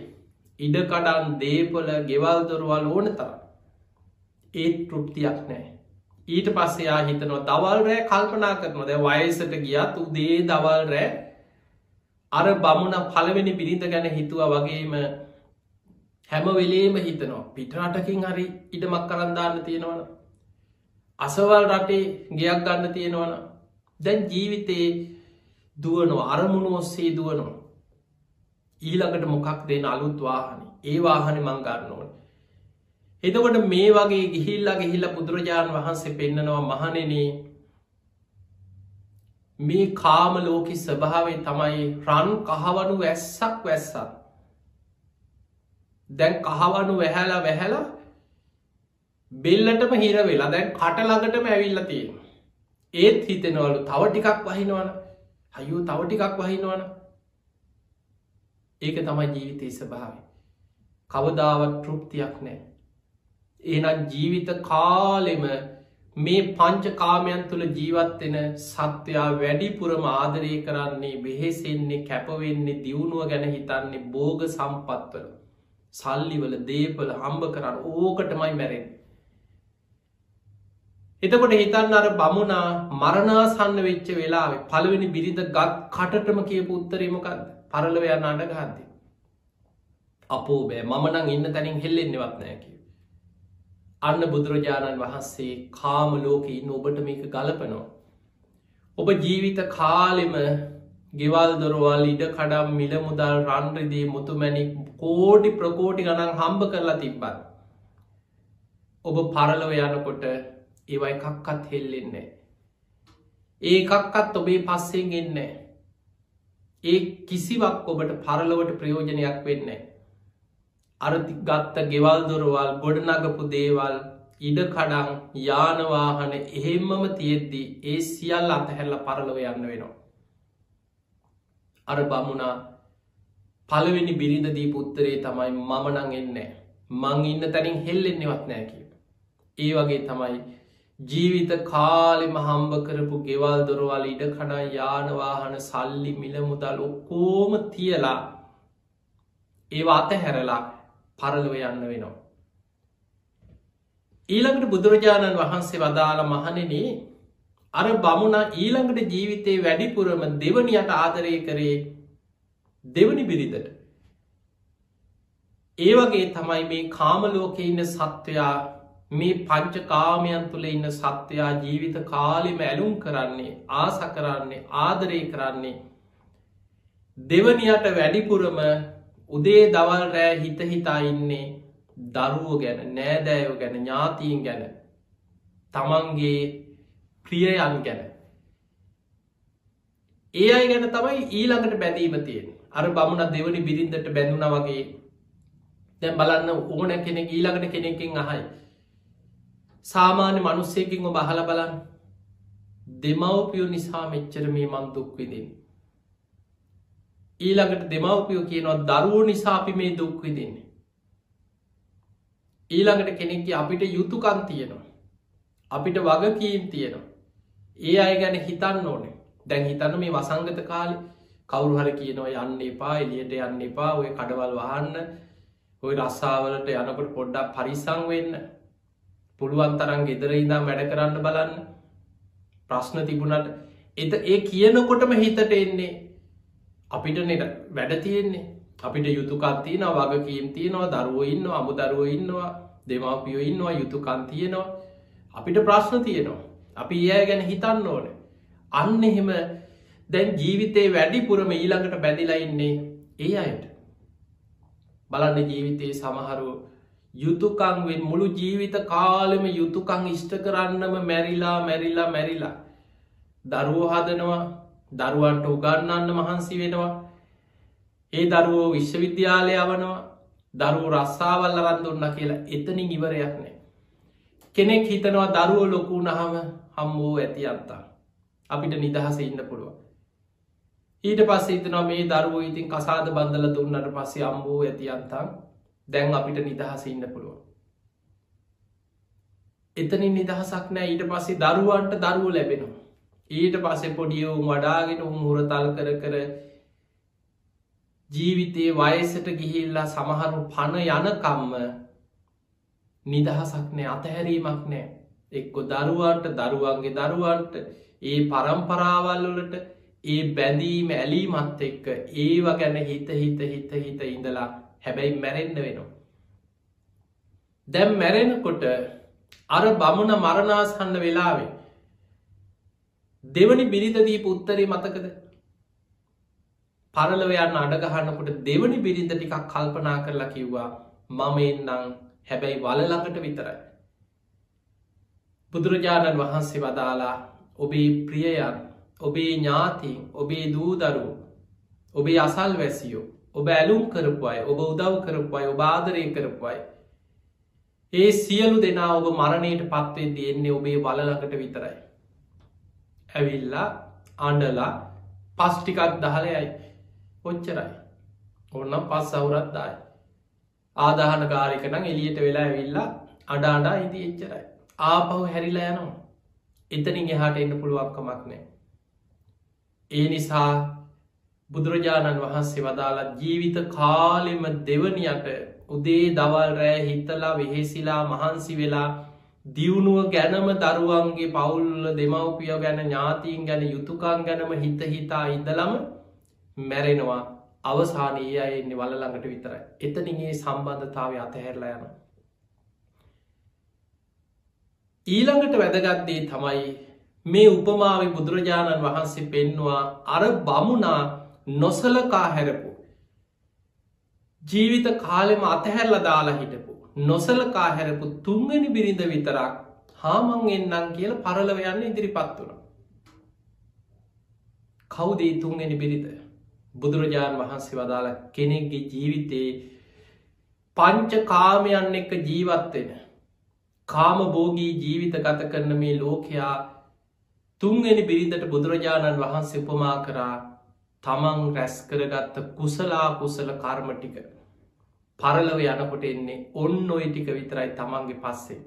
ඉඩකඩන් දේපල ගෙවල් දොරවල් ඕන තර ඒත් තෘප්තියක් නෑ ඊට පස්සයා හිතනවා දවල් රෑ කල්පනා කරනවා. ද වයසට ගියත් උදේ දවල් රෑ අර බමුණ පළවෙනි බිරිඳ ගැන හිතුව වගේම හැම වෙලේම හිතනවා. පිටරටකින් හරි ඉඩමක් කරන්දාන්න තියෙනවන අසවල් රටේ ගයක් ගන්න තියෙනවන දැන් ජීවිතයේ දුවනවා අරමුණු ඔස්සේ දුවනවා. ඊළඟට මොකක් දෙන අලුත් වාහන? ඒ වාහන මං ගන්න ඕන. එතකොට මේ වගේ ගිහිල්ලා ගිහිල්ල බුදුරජාණන් වහන්සේ පෙන්න්නනවා මහනෙනේ මේ කාම ලෝකි ස්වභාවේ තමයි රන් කහවනු වැස්සක් වැස්සත් දැන් කහවනු වැහැලා වැහැලා බෙල්ලටම හිර වෙලා දැන් කටළඟටම ඇවිල්ල තියෙන ඒත් හිතෙනවලු තව ටිකක් වහිනවන. හයෝ තව ටිකක් වහිනවන. ඒක තමයි ජීවිතය ස්භාව කවදාවත් තෘප්තියක් නෑ එනම් ජීවිත කාලෙම මේ පංච කාමයන් තුළ ජීවත්වෙන සත්වයා වැඩිපුරම ආදරය කරන්නේ බෙහෙසෙන්නේ කැපවෙන්නේ දියුණුව ගැන හිතන්නේ බෝග සම්පත්වල. සල්ලිවල දේපල හම්බ කරන්න ඕකටමයි මැරෙන් එතකොට හිතන්න අර බමුණා මරණාසන්න වෙච්ච වෙලාවේ පළවෙනි බිරිඳ ගත් කටටම කියපු උත්තරීමකක්ද පරලවයන්න අඩගහත්ති අපෝ බෑ මමනං ඉන්න තැනින් හෙල්ලෙන්නෙවත් නෑකි අන්න බුදුරජාණන් වහන්සේ කාම ලෝක ඉන්න ඔබට මේක ගලපනවා. ඔබ ජීවිත කාලෙම ගෙවල් දොරවල් ඉඩ කඩම් මිල මුදල් රන්රදී මුතුමැනික් කෝඩි ප්‍රකෝටි ගණන් හම්බ කරලා තිබ්බත් ඔබ පරලව යනකොට ඒවයි එකක්කත් හෙල්ලෙන්නේ ඒකක්කත් ඔබේ පස්සෙන් එන්නේ ඒ කිසිවක් ඔබට පරලවට ප්‍රයෝජනයක් වෙන්නේ අරති ගත්ත ගෙවල් දොරවල් ගොඩනගපු දේවල් ඉඩ කඩං යානවාහන එහෙම්මම තියෙද්දී ඒ සියල් අතහැල්ල පරලව යන්න වෙනවා. අර බමුණා පළවෙනි බිරිඳදී පුත්තරේ තමයි මමනං එන්නේ මං ඉන්න තැනින් හෙල්ලෙන්නෙවත් නෑ කිය. ඒ වගේ තමයි ජීවිත කාලෙම හම්බ කරපු ගෙවල් දොරවල් ඉඩ කඩා යානවාහන සල්ලි මිල මුදල් ඔක්කෝම තියලා ඒවා අත හැරලා පරලව යන්න වෙනවා. ඊළඟට බුදුරජාණන් වහන්සේ වදාළ මහනෙනේ අර බමුණ ඊළඟට ජීවිතයේ වැඩිපුරම දෙවනියට ආදරය කරේ දෙවනි බිරිදට. ඒවගේ තමයි මේ කාමලෝක ඉන්න සත්වයා මේ පංච කාමයන් තුළ ඉන්න සත්වයා ජීවිත කාලෙම ඇලුම් කරන්නේ ආස කරන්නේ ආදරය කරන්නේ දෙවනියට වැඩිපුරම උදේ දවල් රෑ හිත හිතා ඉන්නේ දරුවෝ ගැන නෑදෑයෝ ගැන ඥාතීන් ගැන තමන්ගේ ප්‍රියයන් ගැන. ඒ අයි ගැන තමයි ඊළඟට බැඳීම තියෙන් අර බමුණ දෙවනි බිරිඳට බැඳුන වගේ. දැන් බලන්න ඕන කෙනෙක් ඊළඟට කෙනෙකින් අහයි. සාමාන්‍ය මනුස්සයකින් ඔබ බහල බලන්න දෙමවපියෝ නිසා මෙච්චර මේ මන් දුක්විදින්. ඊළඟට දෙමවපියෝ කියනවා දරුවෝ නිසා අපි මේ දුක්විදින්නේ. ඊළඟට කෙනෙක්ග අපිට යුතුකන් තියෙනවා. අපිට වගකීම් තියෙනවා. ඒ අය ගැන හිතන්න ඕනේ දැන් හිතන්න මේ වසංගත කාලි කවුරු හර කියනවා යන්න එපා එලියට යන්න එපා ඔය කඩවල් වහන්න ඔය රස්සාාවලට යනකොට පොඩ්ඩක් පරිසං වෙන්න පුළුවන් තරන් ගෙදර ඉඳම් වැඩ කරන්න බලන්න. ප්‍රශ්න තිබුණට එත ඒ කියනකොටම හිතට එන්නේ අපිට නෙට වැඩ තියෙන්නේ. අපිට යුතුකත්තියන වගකීම් තියෙනවා දරුව ඉන්න අමු දරුව ඉන්නවා දෙමපියෝ ඉන්නවා යුතුකන් තියෙනවා. අපිට ප්‍රශ්න තියෙනවා. අපි ඒ ගැන හිතන්න ඕන. අන්න එහෙම දැන් ජීවිතේ වැඩිපුරම ඊළඟට බැඳිලා ඉන්නේ ඒ අයට. බලන්න ජීවිතයේ සමහරුව යුතුකංවෙන් මුළු ජීවිත කාලෙම යුතුකං ඉෂ්ට කරන්නම මැරිලා මැරිලා මැරිලා. දරුවෝ හදනවා දරුවන්ට උගන්නන්න මහන්සි වෙනවා. ඒ දරුවෝ විශ්වවිද්‍යාලය යවනවා. දරුව රස්සාවල් අරන්දුන්න කියලා එතනින් ඉවරයක් නෑ. කෙනෙක් හිතනවා දරුවෝ ලොකු නහම හම්බෝ ඇති අත්තා. අපිට නිදහස ඉන්න පුළුව ඊට පස්සේ හිතනවා මේ දරුවෝ ඉතින් කසාද බන්ධල දුන්නට පස්සේ අම්බෝ ඇති අන්තන් දැන් අපිට නිදහස ඉන්න පුළුවන්. එතනින් නිදහසක් නෑ ඊට පස්සේ දරුවන්ට දරුව ලැබෙනවා. ඊට පස්සෙ පොඩියවුම් වඩාගෙන උම් හුරතල් කර කර ජීවිතයේ වයසට ගිහිල්ලා සමහරු පණ යනකම්ම නිදහසක් නෑ අතහැරීමක් නෑ එක්කො දරුවන්ට දරුවන්ගේ දරුවන්ට ඒ පරම්පරාවල්ලට ඒ බැඳීම ඇලීමත් එක්ක ඒව ගැන හිත හිත හිත හිත ඉඳලා හැබැයි මැරෙන්න්න වෙනවා. දැම් මැරෙනකොට අර බමුණ මරණාසන්න වෙලාවේ දෙවනි බිරිඳදී පුත්තරේ මතකද පරලවයන්න අඩගහන්නකොට දෙවනි බිරිඳ ටිකක් කල්පනා කරලා කිව්වා මම එන්නම් හැබැයි වලළඟට විතරයි. බුදුරජාණන් වහන්සේ වදාලා ඔබේ ප්‍රියයන් ඔබේ ඥාතින් ඔබේ දූදරු ඔබේ අසල් වැසියෝ ඔබ ඇලුම් කරපු අය ඔබ උදව් කරපු අය ඔබාදරය කරපු අයි. ඒ සියලු දෙනා ඔබ මරණයට පත්වේ දෙන්නේ ඔබේ වලලකට විතරයි. ඇවිල්ලා අන්ඩලා පස්ටිකක් දහලයයි ඔච්චරයි. ඔන්නම් පස් සවුරත්දායි ආදාහන කාරිකනම් එලියට වෙලා ඇවිල්ලා අඩාඩා ඉදි එච්චරයි. ආපහු හැරිලා යනවා. එතනින් එහාට එන්න පුළුවන්කමක් නෑ ඒ නිසා බුදුරජාණන් වහන්සේ වදාලා ජීවිත කාලෙම දෙවනියට උදේ දවල් රෑ හිතලා වෙහෙසිලා මහන්සි වෙලා දියුණුව ගැනම දරුවන්ගේ පවුල්ල දෙමවපියෝ ගැන ඥාතීන් ගැන යුතුකන් ගැනම හිත හිතා ඉඳලම මැරෙනවා. අවසානයේ අය එන්නේ වල ළඟට විතර එතනිගේ සම්බන්ධතාව අතහැරලා යන ඊළඟට වැදගත්දේ තමයි මේ උපමාව බුදුරජාණන් වහන්සේ පෙන්නවා අර බමුණා නොසලකා හැරපු. ජීවිත කාලෙම අතහැරල දාලා හිටපු. නොසලකා හැරපු තුන්ගනි බිරිඳ විතරක් හාමං එන්නම් කියල පරලව යන්න ඉදිරිපත් වුණ. කවුදේ තුන්ගනි බිරිත බුදුරජාණන් වහන්සේ වදාළ කෙනෙක්ගේ ජීවිතයේ පංච කාමයන් එක්ක ජීවත්වෙන කාම බෝගී ජීවිත ගත කරන මේ ලෝකයා තුන්ගනි බිරිඳට බුදුරජාණන් වහන්සේ උපමා කරා තමන් රැස් කරගත්ත කුසලා කුසල කර්ම ටික පරලව යනකොට එන්නේ ඔන්න ඔය ටික විතරයි තමන්ගේ පස්සේ.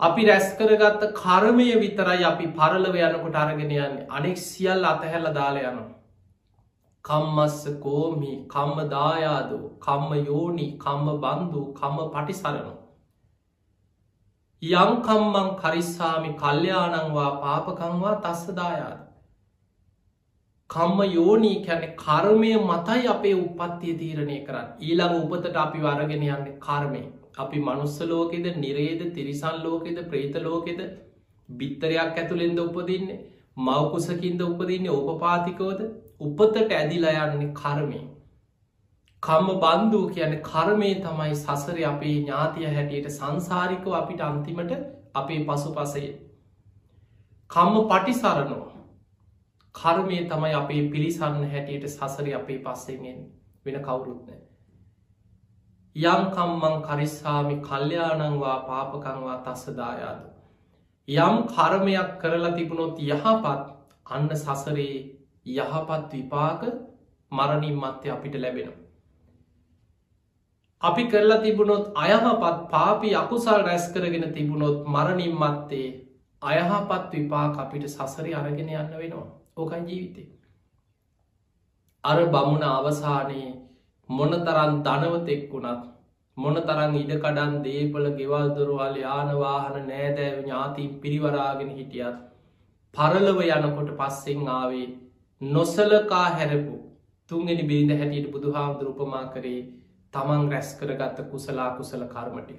අපි රැස් කරගත්ත කර්මය විතරයි අපි පරලව යනකොට අරගෙන යන්න අනෙක් සියල් අතහැල්ල දාල යනවා. කම්මස්ස කෝමි කම්ම දායාදෝ කම්ම යෝනි කම්ම බන්ධු කම්ම පටිසරනවා. යංකම්මං කරිස්සාමි කල්්‍යයානංවා පාපකංවා තස්සදායාද. කම්ම යෝනී කැනෙ කර්මය මතයි අපේ උපත්තිය තීරණය කරන්න. ඊළඟ උපතට අපි වරගෙන යන්න කර්මය. අපි මනුස්සලෝකෙද නිරේද තිරිසන් ලෝකෙද ප්‍රේතලෝකෙද බිත්තරයක් ඇතුළෙන්ද උපදින්නේ? මවකුසකින්ද උපදින්නේ? ඕපපාතිකෝද උපතට ඇදිලා යන්නේ කර්මය. කම්ම බන්ධූ කියන කර්මය තමයි සසර අපේ ඥාතිය හැටියට සංසාරිකව අපිට අන්තිමට අපේ පසු පසය. කම්ම පටිසරනෝ කර්මය තමයි අපේ පිළිසන්න හැටියට සසර අපේ පස්සෙන්ෙන් වෙන කවුරුත්නෑ. යම්කම්මං කරිස්සාමි කල්්‍යයානංවා පාපකංවා තස්සදායාද. යම් කර්මයක් කරලා තිබුණොත් යහපත් අන්න සසරේ යහපත් විපාක මරණින් මත්තය අපිට ලැබෙනවා. අපි කරලා තිබුණොත් අයහපත් පාපි අකුසල් රැස් කරගෙන තිබුණොත් මරණින් මත්තේ අයහපත් විපාක අපිට සසරි අරගෙන යන්න වෙනවා ඕකයි ජීවිතේ. අර බමුණ අවසානයේ මොන තරන් ධනවතෙක් වුණත් මොන තරන් ඉඩකඩන් දේපල ගෙවල් දුරුවල් යානවාහන නෑදෑව ඥාතිීන් පිරිවරාගෙන හිටියත් පරලව යනකොට පස්සෙන් ආවේ නොසලකා හැරපු තුන්ගෙන බිරිඳ හැටියට බුදුහාමුදුර උපමා කරේ තමන් රැස් කරගත්ත කුසලා කුසල කර්මටි.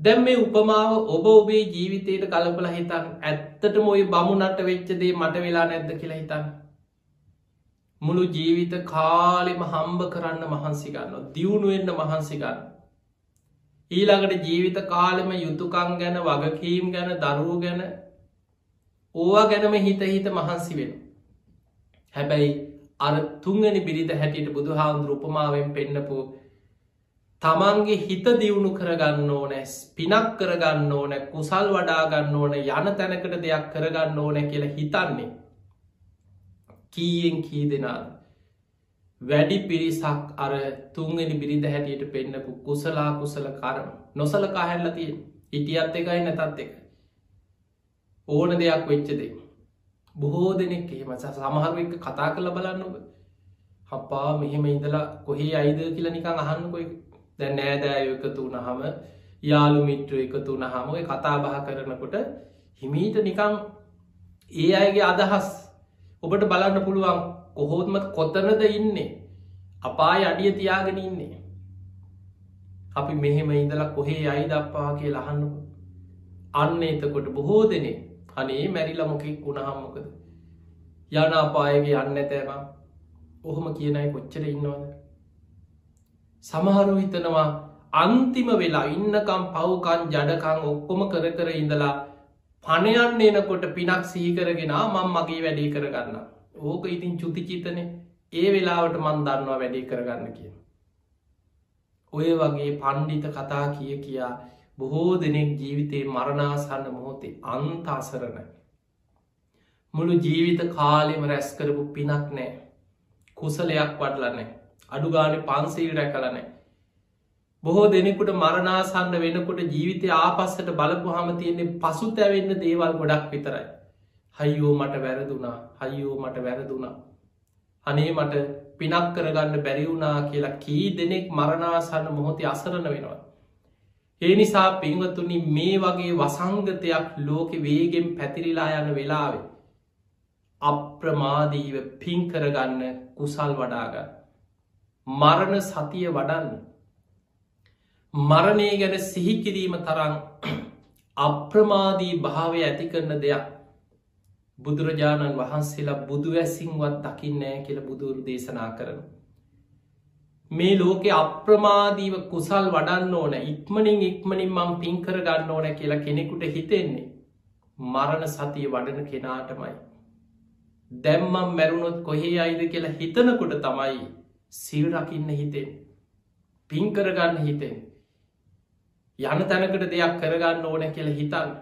දැම් මේ උපමාව ඔබ ඔබේ ජීවිතයට කලපල හිතන් ඇත්තට මොයි බමුණට වෙච්චදේ මට වෙලා නැද්ද කියලා හිතන්න. මුළු ජීවිත කාලෙම හම්බ කරන්න මහන්සිගන්න දියුණුවෙන්න්න මහන්සිගන්න. ඊළඟට ජීවිත කාලෙම යුතුකං ගැන වගකීම් ගැන දරුව ගැන ඕවා ගැනම හිත හිත මහන්සි වෙන. හැබැයි අර තුංගනි බිරිඳ හැටියට බුදු හාමුදුර උපමාවෙන් පෙන්නපු තමන්ගේ හිත දියුණු කරගන්න ඕනෑ පිනක් කරගන්න ඕන කුසල් වඩාගන්න ඕන යන තැනකට දෙයක් කරගන්න ඕන කියලා හිතන්නේ. කීයෙන් කී දෙනාද? වැඩි පිරිසක් අර තුන්ගෙන බිරිඳ හැටියට පෙන්න්නපු කුසලා කුසල කරම. නොසලකා හැල්ලතිය හිටියත් එකයි නැතත් එක ඕන දෙයක් වෙච්චදේ බොහෝ දෙනෙක් එහෙම සමහරු එක කතා කළ බලන්න ඔබ. හපා මෙහෙම ඉඳලා කොහේ අයිද කියල නිකං අහන්කොයි දැ නෑදෑ එකතු වනහම යාළු මිට්‍ර එකතු වනහම කතා බහ කරනකොට හිමීට නිකං ඒ අයගේ අදහස් ඔබට බලන්න පුළුවන් කොහෝත්ම කොතනද ඉන්නේ? අපාය අඩිය තියාගෙන ඉන්නේ. අපි මෙහෙම ඉඳලා කොහේ අයි දක්පා කිය ලහන්නු අන්න එතකොට බොහෝ දෙනේ අනේ මැරිල මොකෙක් වුණහම්මකද යන අපායගේ යන්න ඇතෑම ඔහොම කියනයි කොච්චර ඉන්නවද? සමහරු හිතනවා අන්තිම වෙලා ඉන්නකම් පව්කන් ජඩකං ඔක්කොම කර කර ඉඳලා පණයන්න එනකොට පිනක් සීකරගෙන මං මගේ වැඩේ කරගන්න ඕක ඉතින් චුතිචිතන ඒ වෙලාවට මන් දන්නවා වැඩේ කරගන්න කිය ඔය වගේ පණ්ඩිත කතා කිය කියා බොහෝ දෙනෙක් ජීවිතයේ මරණාසන්න මොහොතේ අන්තාසරණයි මුළු ජීවිත කාලෙම රැස් කරපු පිනක් නෑ. කුසලයක් වඩලනෑ අඩුගාන පන්සීල් රැකලනෑ බොහෝ දෙනෙකුට මරණාසන්න වෙනකොට ජීවිතය ආපස්සට බලපු හම තියෙන්නේ පසු තැවෙන්න දේවල් ගොඩක් විතරයි. හයියෝ මට වැරදුනා හයියෝ මට වැරදුනා. අනේ මට පිනක් කරගන්න බැරිවුනා කියලා කී දෙනෙක් මරණාසන්න මොහොතේ අසරණ වෙනවා. ඒ නිසා පිංවතුනි මේ වගේ වසංගතයක් ලෝකෙ වේගෙන් පැතිරිලා යන වෙලාවේ අප්‍රමාදීව පින් කරගන්න කුසල් වඩාගන්න. මරණ සතිය වඩන්න. මරණය ගැන සිහිකිරීම තරං අප්‍රමාදී භාවය ඇති කරන දෙයක් බුදුරජාණන් වහන්සේලා බුදුවැසිංවත් දකින්නෑ කියල බුදුරු දේශනා කරන. මේ ලෝකෙ අප්‍රමාදීව කුසල් වඩන්න ඕන ඉක්මනින් ඉක්මනින් මං පින් කර ගන්න ඕන කියලා කෙනෙකුට හිතෙන්නේ මරණ සතිය වඩන කෙනාටමයි. දැම්මම් මැරුණොත් කොහේ අයිද කියලා හිතනකොට තමයි සිල් රකින්න හිතෙන් පින්කරගන්න හිතෙන් යන තැනකට දෙයක් කරගන්න ඕන කියල හිතන්න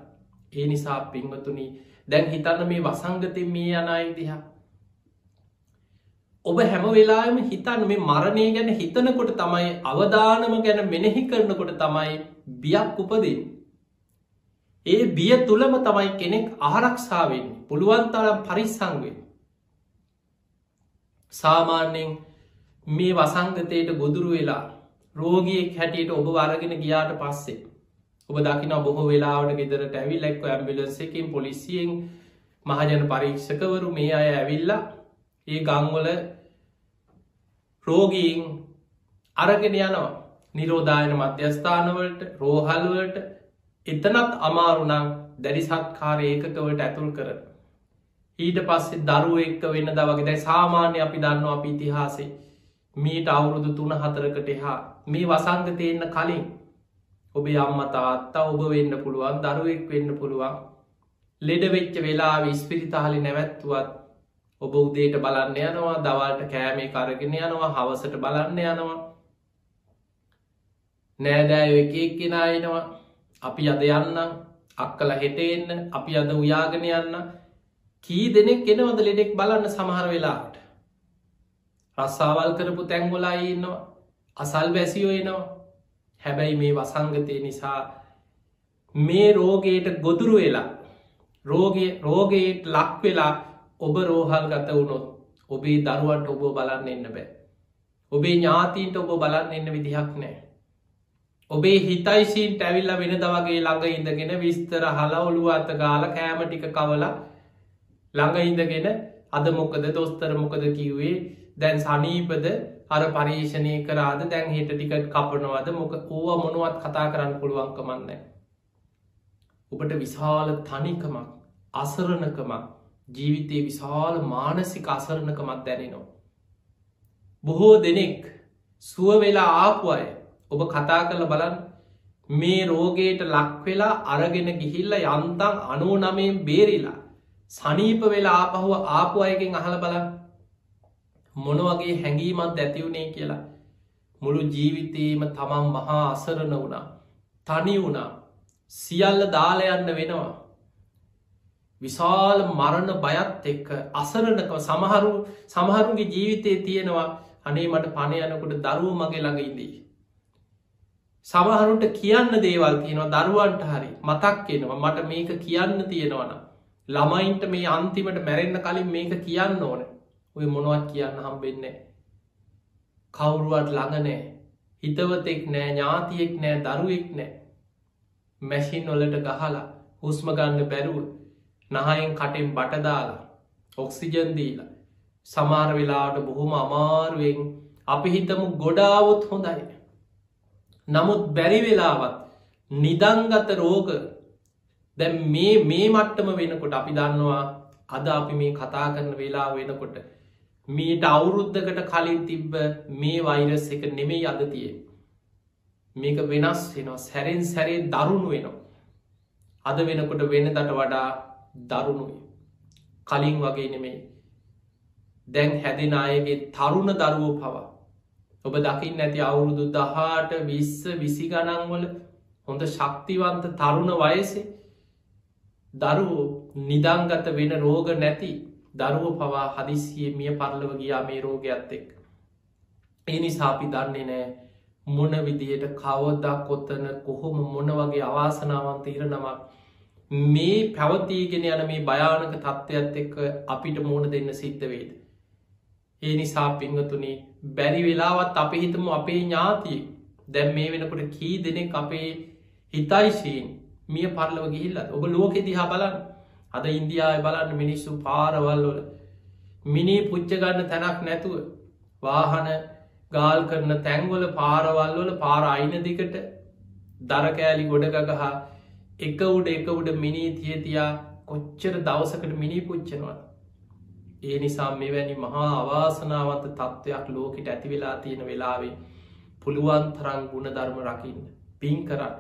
ඒ නිසා පින්වතුනි දැන් හිතන්න මේ වසංගතය මේ යනයි දිහා. ඔබ හැම වෙලාම හිතන්න මේ මරණය ගැන හිතනකොට තමයි අවධානම ගැන මෙනෙහි කරනකොට තමයි බියක් උපදින් ඒ බිය තුළම තමයි කෙනෙක් ආරක්ෂාවෙන් පුළුවන්තරම් පරිස්සංවෙන් සාමාන්‍යෙන් මේ වසංගතයට ගොදුරු වෙලා රෝගියෙක් හැටියට ඔබ වරගෙන ගියාට පස්සේ ඔබ දකින බොහෝ වෙලාවට ගෙදරට ඇවිල්ලෙක්ව ඇම්බිලන්සකින් පොලිසියෙන් මහජන පරීක්ෂකවරු මේ අය ඇවිල්ලා ඒ ගංවල රෝගීන් අරගෙන යනවා. නිරෝධායන මධ්‍යස්ථානවලට රෝහල්වලට එතනත් අමාරුනම් දැඩි සත්කාර ඒකකවට ඇතුල් කරන. ඊට පස්සේ දරුව එක්ක වෙන්න දවගේ දැයි සාමාන්‍ය අපි දන්න අපි ඉතිහාසේ මීට අවුරුදු තුන හතරකට එහා මේ වසංගතයන්න කලින් ඔබේ අම්ම තාත්තා ඔබ වෙන්න පුළුවන් දරුවෙක් වෙන්න පුළුවන්. ලෙඩ වෙච්ච වෙලා විස්පිරිතාහලි නැවැත්තුවත් ඔබ උදේට බලන්න යනවා දවල්ට කෑමේ කරගෙන යනවා හවසට බලන්න යනවා. නෑදෑය එක එක්කෙන එනවා. අපි අද යන්නම් අක්කල හෙටෙන්න අපි අද උයාගෙන යන්න. කී දෙනෙක් එනවද ලෙඩෙක් බලන්න සමහර වෙලාට රස්සාවල් කරපු තැංගොලා ඉන්නවා. අසල් වැසියෝ එනවා. හැබැයි මේ වසංගතය නිසා මේ රෝගයට ගොදුරු වෙලා රෝගය රෝගයට ලක් වෙලා ඔබ රෝහල් ගත වුණොත් ඔබේ දරුවන්ට ඔබ බලන්න එන්න බෑ. ඔබේ ඥාතීන්ට ඔබ බලන්න එන්න විදිහක් නෑ. ඔබේ හිතයිසිීන්ට ඇවිල්ල වෙන දවගේ ළඟ ඉඳගෙන විස්තර හලා ඔළුව අත ගාල කෑම ටික කවලා ළඟ ඉඳගෙන අද මොකද දොස්තර මොකද කිව්වේ? දැන් සනීපද අර පරීක්ෂණය කරාද? දැන් හිට ටිකට කපනවද? මොක ඕව මොනුවත් කතා කරන්න පුළුවන්කමන්න ඔබට විශාල තනිකමක් අසරණකමක් ජීවිතයේ විශාල මානසික අසරණකමත් දැනෙනවා. බොහෝ දෙනෙක් සුව වෙලා ආපු අය ඔබ කතා කළ බලන් මේ රෝගයට ලක්වෙලා අරගෙන ගිහිල්ල යන්තන් අනෝ නමයෙන් බේරිලා සනීප වෙලා ආපහුව ආපු අයගෙන් අහල බලන්න මොනවගේ හැඟීමත් ඇතිවුණේ කියලා. මුළු ජීවිතයේම තමන් මහා අසරණ වුණා. තනි වුණා. සියල්ල දාලයන්න වෙනවා. විශාල මරණ බයත් එක්ක අසරණක සමහරු සමහරුගේ ජීවිතය තියෙනවා. අනේ මට පණයනකොට දරුව මගේ ළඟඉදී. සමහරුන්ට කියන්න දේවල් තියෙනවා දරුවන්ට හරි. මතක් එනවා මට මේක කියන්න තියෙනවනම් ළමයින්ට මේ අන්තිමට මැරෙන්න්න කලින් මේක කියන්න ඕන. ඔය මොනවත් කියන්න හම්බෙන්නේ කවුරුවත් ළඟනෑ හිතවතෙක් නෑ ඥාතියෙක් නෑ දරුවෙක් නෑ. මැසින් නොලට ගහලා හුස්ම ගන්න බැරුව නහයෙන් කටෙන් බටදාලා ඔක්සිජන්දීලා සමාර වෙලාට බොහොම අමාරුවෙන් අපි හිතමු ගොඩාවුත් හොඳයි. නමුත් බැරි වෙලාවත් නිදංගත රෝග. දැ මේ මේ මට්ටම වෙනකොට අපි දන්නවා අද අපි මේ කතා කරන වෙලා වෙනකොට මීට අවුරුද්ධකට කලින් තිබ්බ මේ වෛරස් එක නෙමෙයි අද තිය මේක වෙනස් වෙනවා. සැරෙන් සැරේ දරුණු වෙනවා. අද වෙනකොට වෙන දට වඩා දරුණුයි කලින් වගේ නෙමෙයි. දැන් හැදෙන අයගේ තරුණ දරුවෝ පවා. ඔබ දකිින් නැති අවුරුදු දහට විස්ස විසි ගණන්වල හොඳ ශක්තිවන්ත තරුණ වයසේ දරුවෝ නිදංගත වෙන රෝග නැති දරුව පවා හදිසිය මිය පරලව ගියා මේ රෝගයක්ත් එක්. එනි සාපි දන්නේ නෑ මොන විදියට කවදා කොත්තන කොහොම මොන වගේ අවාසනාවන්ත ඉරනමක් මේ පැවතිීගෙන යන මේ භයානක තත්ත්වයක්ත් එක්ක අපිට මෝන දෙන්න සිද්ධ වේද. ඒ නිසා පිංහතුනේ බැරි වෙලාවත් අප හිතම අපේ ඥාතිය දැම් මේ වෙනකොට කී දෙනෙක් අපේ හිතයිශීන් මිය පරලව ගිහිල්ල ඔබ ලෝකෙ දිහා බලන්න අද ඉන්දියාව බලන්න මිනිස්සු පාරවල්වල මිනි පුච්චගන්න තැනක් නැතුව වාහන ගාල් කරන තැංගොල පාරවල්වල පාර අයින දිකට දරකෑලි ගොඩගගහා එක උඩ එක උඩ මිනී තියතියා කොච්චර දවසකට මිනි පුච්චනවා ඒ නිසා මෙවැනි මහා අවාසනාවන්ත තත්ත්වයක් ලෝකට ඇති වෙලා තියෙන වෙලාවේ පුළුවන් තරං ගුණ ධර්ම රකින්න පින් කරන්න.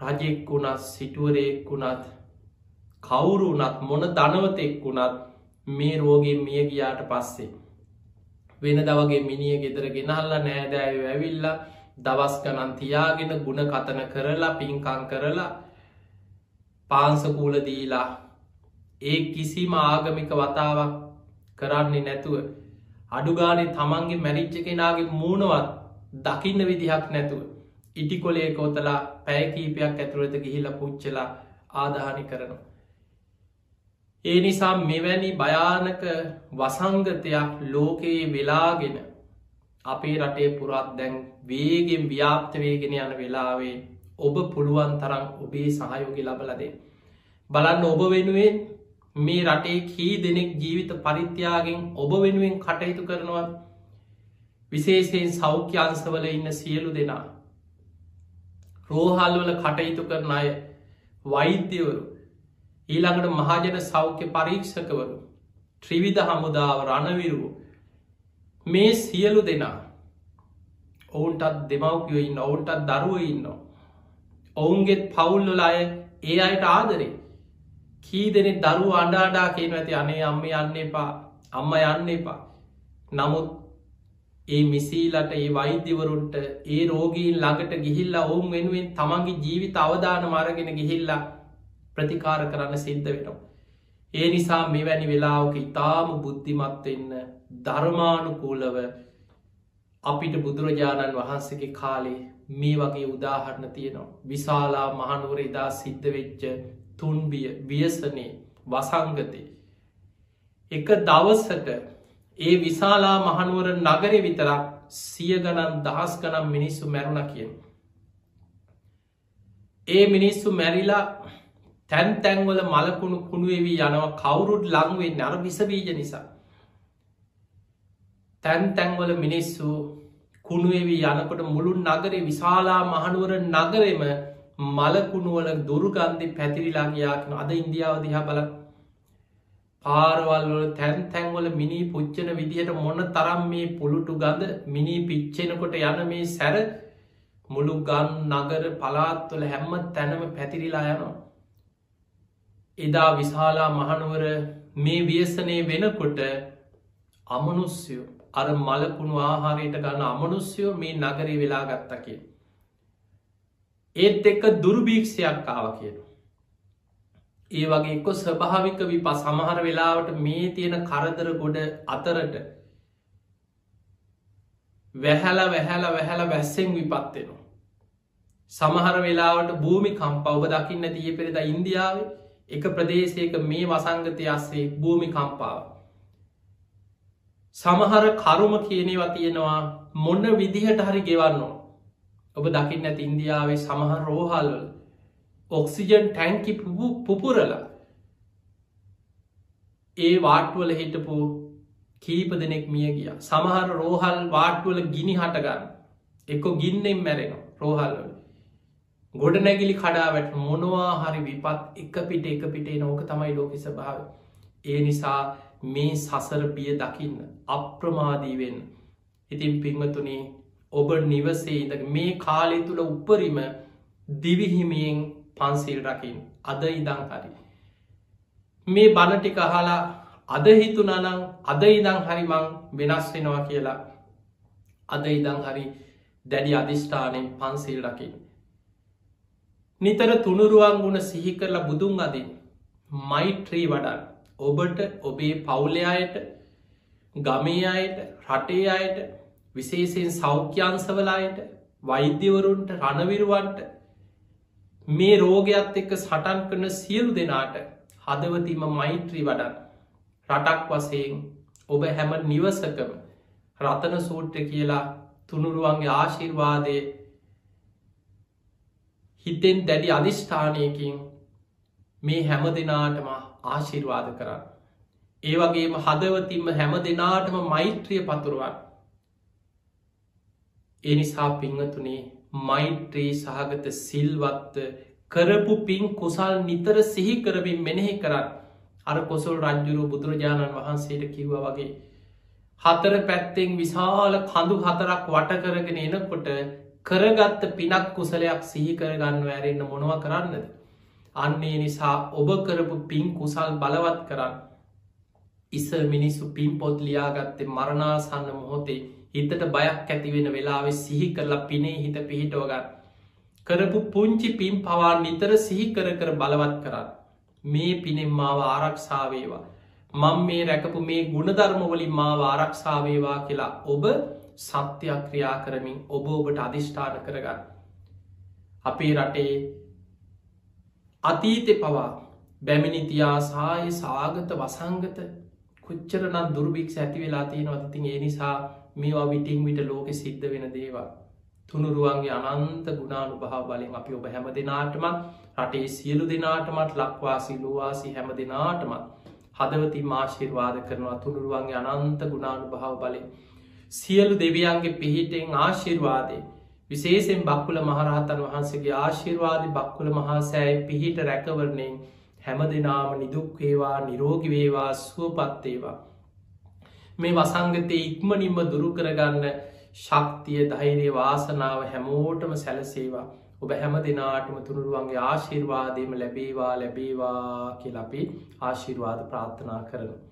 රජෙක් වුණත් සිටුවරයෙක් වුණත් කවුරු වනත් මොන ධනවතෙක් වුණත් මේ රෝගේ මිය ගියාට පස්සේ වෙන දවගේ මිනිිය ගෙදර ගෙනහල්ල නෑදෑය ඇවිල්ල දවස් ගනන් තියාගෙන ගුණ කතන කරලා පින්කං කරලා පාන්සකූල දීලා ඒ කිසිම ආගමික වතාවක් කරන්නේ නැතුව අඩුගානේ තමන්ගේ මැරිච්ච කෙනාගේ මූුණවත් දකින්න විදිහක් නැතුව ඉටි කොලේ කෝතලා පැයකීපයක් ඇතුළත ගිහිල පුච්චලා ආදාහනි කරනවා. ඒ නිසා මෙවැනි භයානක වසංගතයක් ලෝකයේ වෙලාගෙන අපේ රටේ පුරත් දැන් වේගෙන් ව්‍යාප්තවේගෙන යන වෙලාවේ ඔබ පුළුවන් තරම් ඔබේ සහයෝගි ලබලදේ. බලන්න ඔබ වෙනුවෙන් මේ රටේ කී දෙනෙක් ජීවිත පරිත්‍යයාගෙන් ඔබ වෙනුවෙන් කටයුතු කරනවා විශේෂයෙන් සෞඛ්‍යංසවල ඉන්න සියලු දෙනා රෝහල්වල කටයුතු කරන අය වෛද්‍යවරු ඊළඟට මහජන සෞඛ්‍ය පරීක්ෂකවරු ත්‍රිවිධ හමුදාව රණවිරුව මේ සියලු දෙනා ඔවුන්ටත් දෙමවපියෝ ඉන්න ඔවුන්ටත් දරුව ඉන්න ඔවුන්ගේත් පවුල්ලොල අය ඒ අයට ආදරේ. කී දෙනෙ දරු අඩාඩා කියන ඇති අනේ අම්ම යන්න එපා අම්ම යන්න එපා. නමුත් ඒ මිසීලට ඒ වෛද්‍යවරුන්ට ඒ රෝගීන් ළඟට ගිහිල්ලා ඔවුන් වෙනුවෙන් තමන්ගේ ජීවිත අවධාන මරගෙන ගිහිල්ලා ප්‍රතිකාර කරන්න සිද්ධ වෙනවා. ඒ නිසා මෙවැනි වෙලාවක ඉතාම බුද්ධිමත්වෙන්න ධර්මානුකූලව අපිට බුදුරජාණන් වහන්සේගේ කාලේ මේ වගේ උදාහරණ තියෙනවා. විශාලා මහනුවර ඉදා සිද්ධ වෙච්ච තුන්බිය ව්‍යසනය වසංගතය එක දවස්සට ඒ විශාලා මහනුවර නගර විතරක් සිය ගණන් දහස් ගනම් මිනිස්සු මැරුණ කියෙන් ඒ මිනිස්සු මැරිලා තැන් තැන්වල මලකුණු කුණුවවී යනවා. කවුරුඩ් ලංවේ නර විසබීජ නිසා. තැන් තැන්වල මිනිස්සු කුණුවවී යනකොට මුළුන් නගරේ විශාලා මහනුවර නගරෙම මලකුණුවල දුරුගන්ධි පැතිරිලා ගයාකන අද ඉන්දියාව දිහා බල පාරවල්වල තැන් තැන්වල මිනි පුච්චන විදිහට මොන තරම් මේ පුළුටු ගඳ මිනි පිච්චෙනකොට යන මේ සැර මුළු ගන් නගර පලාත්වල හැම්ම තැනම පැතිරිලා යනවා. එදා විශාලා මහනුවර මේ ව්‍යසනය වෙනකොට අමනුස්යෝ අර මලකුණු ආහාරයට ගන්න අමනුස්යෝ මේ නගරී වෙලා ගත්තකිය. ඒත් එක්ක දුර්භීක්ෂයක් ආව කියන. ඒ වගේ එක්කො ස්වභාවික විපා සමහර වෙලාවට මේ තියෙන කරදර ගොඩ අතරට වැහැල වැහැල වැහැල වැස්සෙන් විපත්වෙනවා. සමහර වෙලාවට භූමි කම්ප ඔබ දකින්න තිය පෙරෙද ඉන්දියාව එක ප්‍රදේශයක මේ වසංගතය අස්සේ භූමි කම්පාව. සමහර කරුම කියනවා තියෙනවා මොන්න විදිහට හරි ගෙවන්නවා. ඔබ දකින්න ඇති ඉන්දියාවේ සමහර රෝහල්වල ඔක්සිජන් ටැන්කි පුපුරලා ඒ වාට්වල හිටපු කීප දෙනෙක් මිය ගිය සමහර රෝහල් වාට්වල ගිනි හටගන්න එක්කො ගින්නෙන් මැරෙන රෝහල්වල ගොඩ නැගිලි කඩාවට මොනවා හරි විපත් එක පිට එක පිටේ නෝක තමයි ලෝක ස්භාව ඒ නිසා මේ සසර බිය දකින්න අප්‍රමාදීවෙන් ඉතින් පිංවතුනේ ඔබ නිවසේ ඉද මේ කාලය තුළ උපරිම දිවිහිමියෙන් පන්සිල් රකිින් අද ඉදං හරි. මේ බණටික අහලා අද හිතුනනං අද ඉදං හරිමං වෙනස් වෙනවා කියලා අද ඉදං හරි දැඩි අධිෂ්ඨානයෙන් පන්සිල් රකිින් නිතර තුනුරුවන් ගුණ සිහි කරලා බුදුන් අදින් මයිට්‍රී වඩන්. ඔබට ඔබේ පවුලයායට ගමේ අයට රටේ අයට විශේෂයෙන් සෞඛ්‍යන්සවලායට වෛද්‍යවරුන්ට රණවිරුවන්ට මේ රෝගයක් එක්ක සටන් කරන සියලු දෙනාට හදවතිම මෛත්‍රී වඩන්. රටක් වසයෙන් ඔබ හැම නිවසකම රතන සූට්‍ර කියලා තුනුරුවන්ගේ ආශිර්වාදය හිතෙන් දැඩි අධිෂ්ඨානයකින් මේ හැම දෙනාටම ආශිර්වාද කරන්න. ඒ වගේම හදවතින්ම හැම දෙනාටම මෛත්‍රිය පතුරුවන්. එනිසා පිංහතුනේ මෛත්‍රී සහගත සිල්වත්ත කරපු පින් කුසල් නිතර සිහි කරමින් මෙනෙහි කරන්න අර කොසල් රජ්ජුරු බුදුරජාණන් වහන්සේට කිව්ව වගේ. හතර පැත්තෙන් විශාල කඳු හතරක් වට කරගෙන එනකොට කරගත්ත පිනක් කුසලයක් සිහි කරගන්න ඇරෙන්න්න මොනව කරන්නද. අන්නේ නිසා ඔබ කරපු පින් කුසල් බලවත් කරන්න. ඉස මිනිස්සු පින් පොත් ලියාගත්තේ මරණාසන්න මොහොතේ හිතට බයක් ඇතිවෙන වෙලාවෙ සිහි කරලා පිනේ හිත පිහිටෝගන්න. කරපු පුංචි පින් පවා නිතර සිහි කර කර බලවත් කරන්න. මේ පිනෙම් මාව ආරක්ෂාවේවා. මං මේ රැකපු මේ ගුණධර්මවලින් මාව ආරක්ෂාවේවා කියලා ඔබ සත්‍යයක් ක්‍රියා කරමින් ඔබ ඔබට අධිෂ්ඨාන කරගන්න. අපේ රටේ අතීතෙ පවා බැමිනිතියා සාය සාගත වසංගත කුච්චරනම් දුර්භික්ෂ ඇති වෙලා තියෙන අතිතින් ඒ නිසා මේවා විටිං විට ලෝකෙ සිද්ධ වෙන දේවා. තුනුරුවන්ගේ අනන්ත ගුණානු භාව බලින් අපි ඔබ හැම දෙනාටමත් රටේ සියලු දෙනාටමත් ලක්වාසි ලෝවාසි හැම දෙනාටමත් හදවති මාශිර්වාද කරනවා තුනුරුවන්ගේ අනන්ත ගුණානු භාව බලින් සියලු දෙවියන්ගේ පිහිටෙන් ආශිර්වාදය විශේෂෙන් බක්කුල මහරහතන් වහන්සේගේ ආශිර්වාද බක්කුල මහාසෑයි පිහිට රැකවරණයෙන් හැම දෙනාම නිදුක්වේවා නිරෝගිවේවා සුවපත්තේවා. මේ වසංගතය ඉක්මනින්ම දුරු කරගන්න ශක්තිය ධෛර්ය වාසනාව හැමෝටම සැලසේවා ඔබ හැම දෙනාටම තුරුරුවන්ගේ ආශිර්වාදයම ලැබේවා ලැබේවා කියලපි ආශිර්වාද ප්‍රාර්ථනා කරනවා.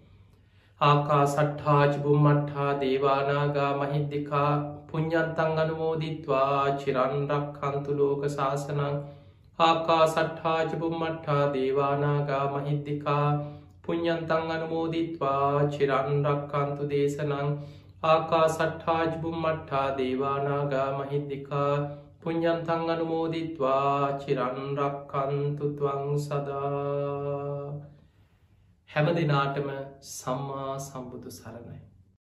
ආකා සට්හාජබුම්මට්හා දේවානාගා මහිද්දිකා පුඤ්ඥන්තං අනුමෝදිත්වා චිරන්රක් හන්තුලෝක ශාසනං ආකා සට්හාජබුම්මට්හා දේවානාගා මහිද්දිකා පුඤ්ඥන්තං අනුමෝදිත්වා චිරන්රක් හන්තු දේශනං ආකා සට්හාජබුම්මට්හා දේවානාගා මහිද්දිකා පුඤ්ඥන්තං අනුමෝදිත්වා චිරන්රක් කන්තුතුවං සදා හැම දෙනාටම සම්මා සම්බුදු සරණයි.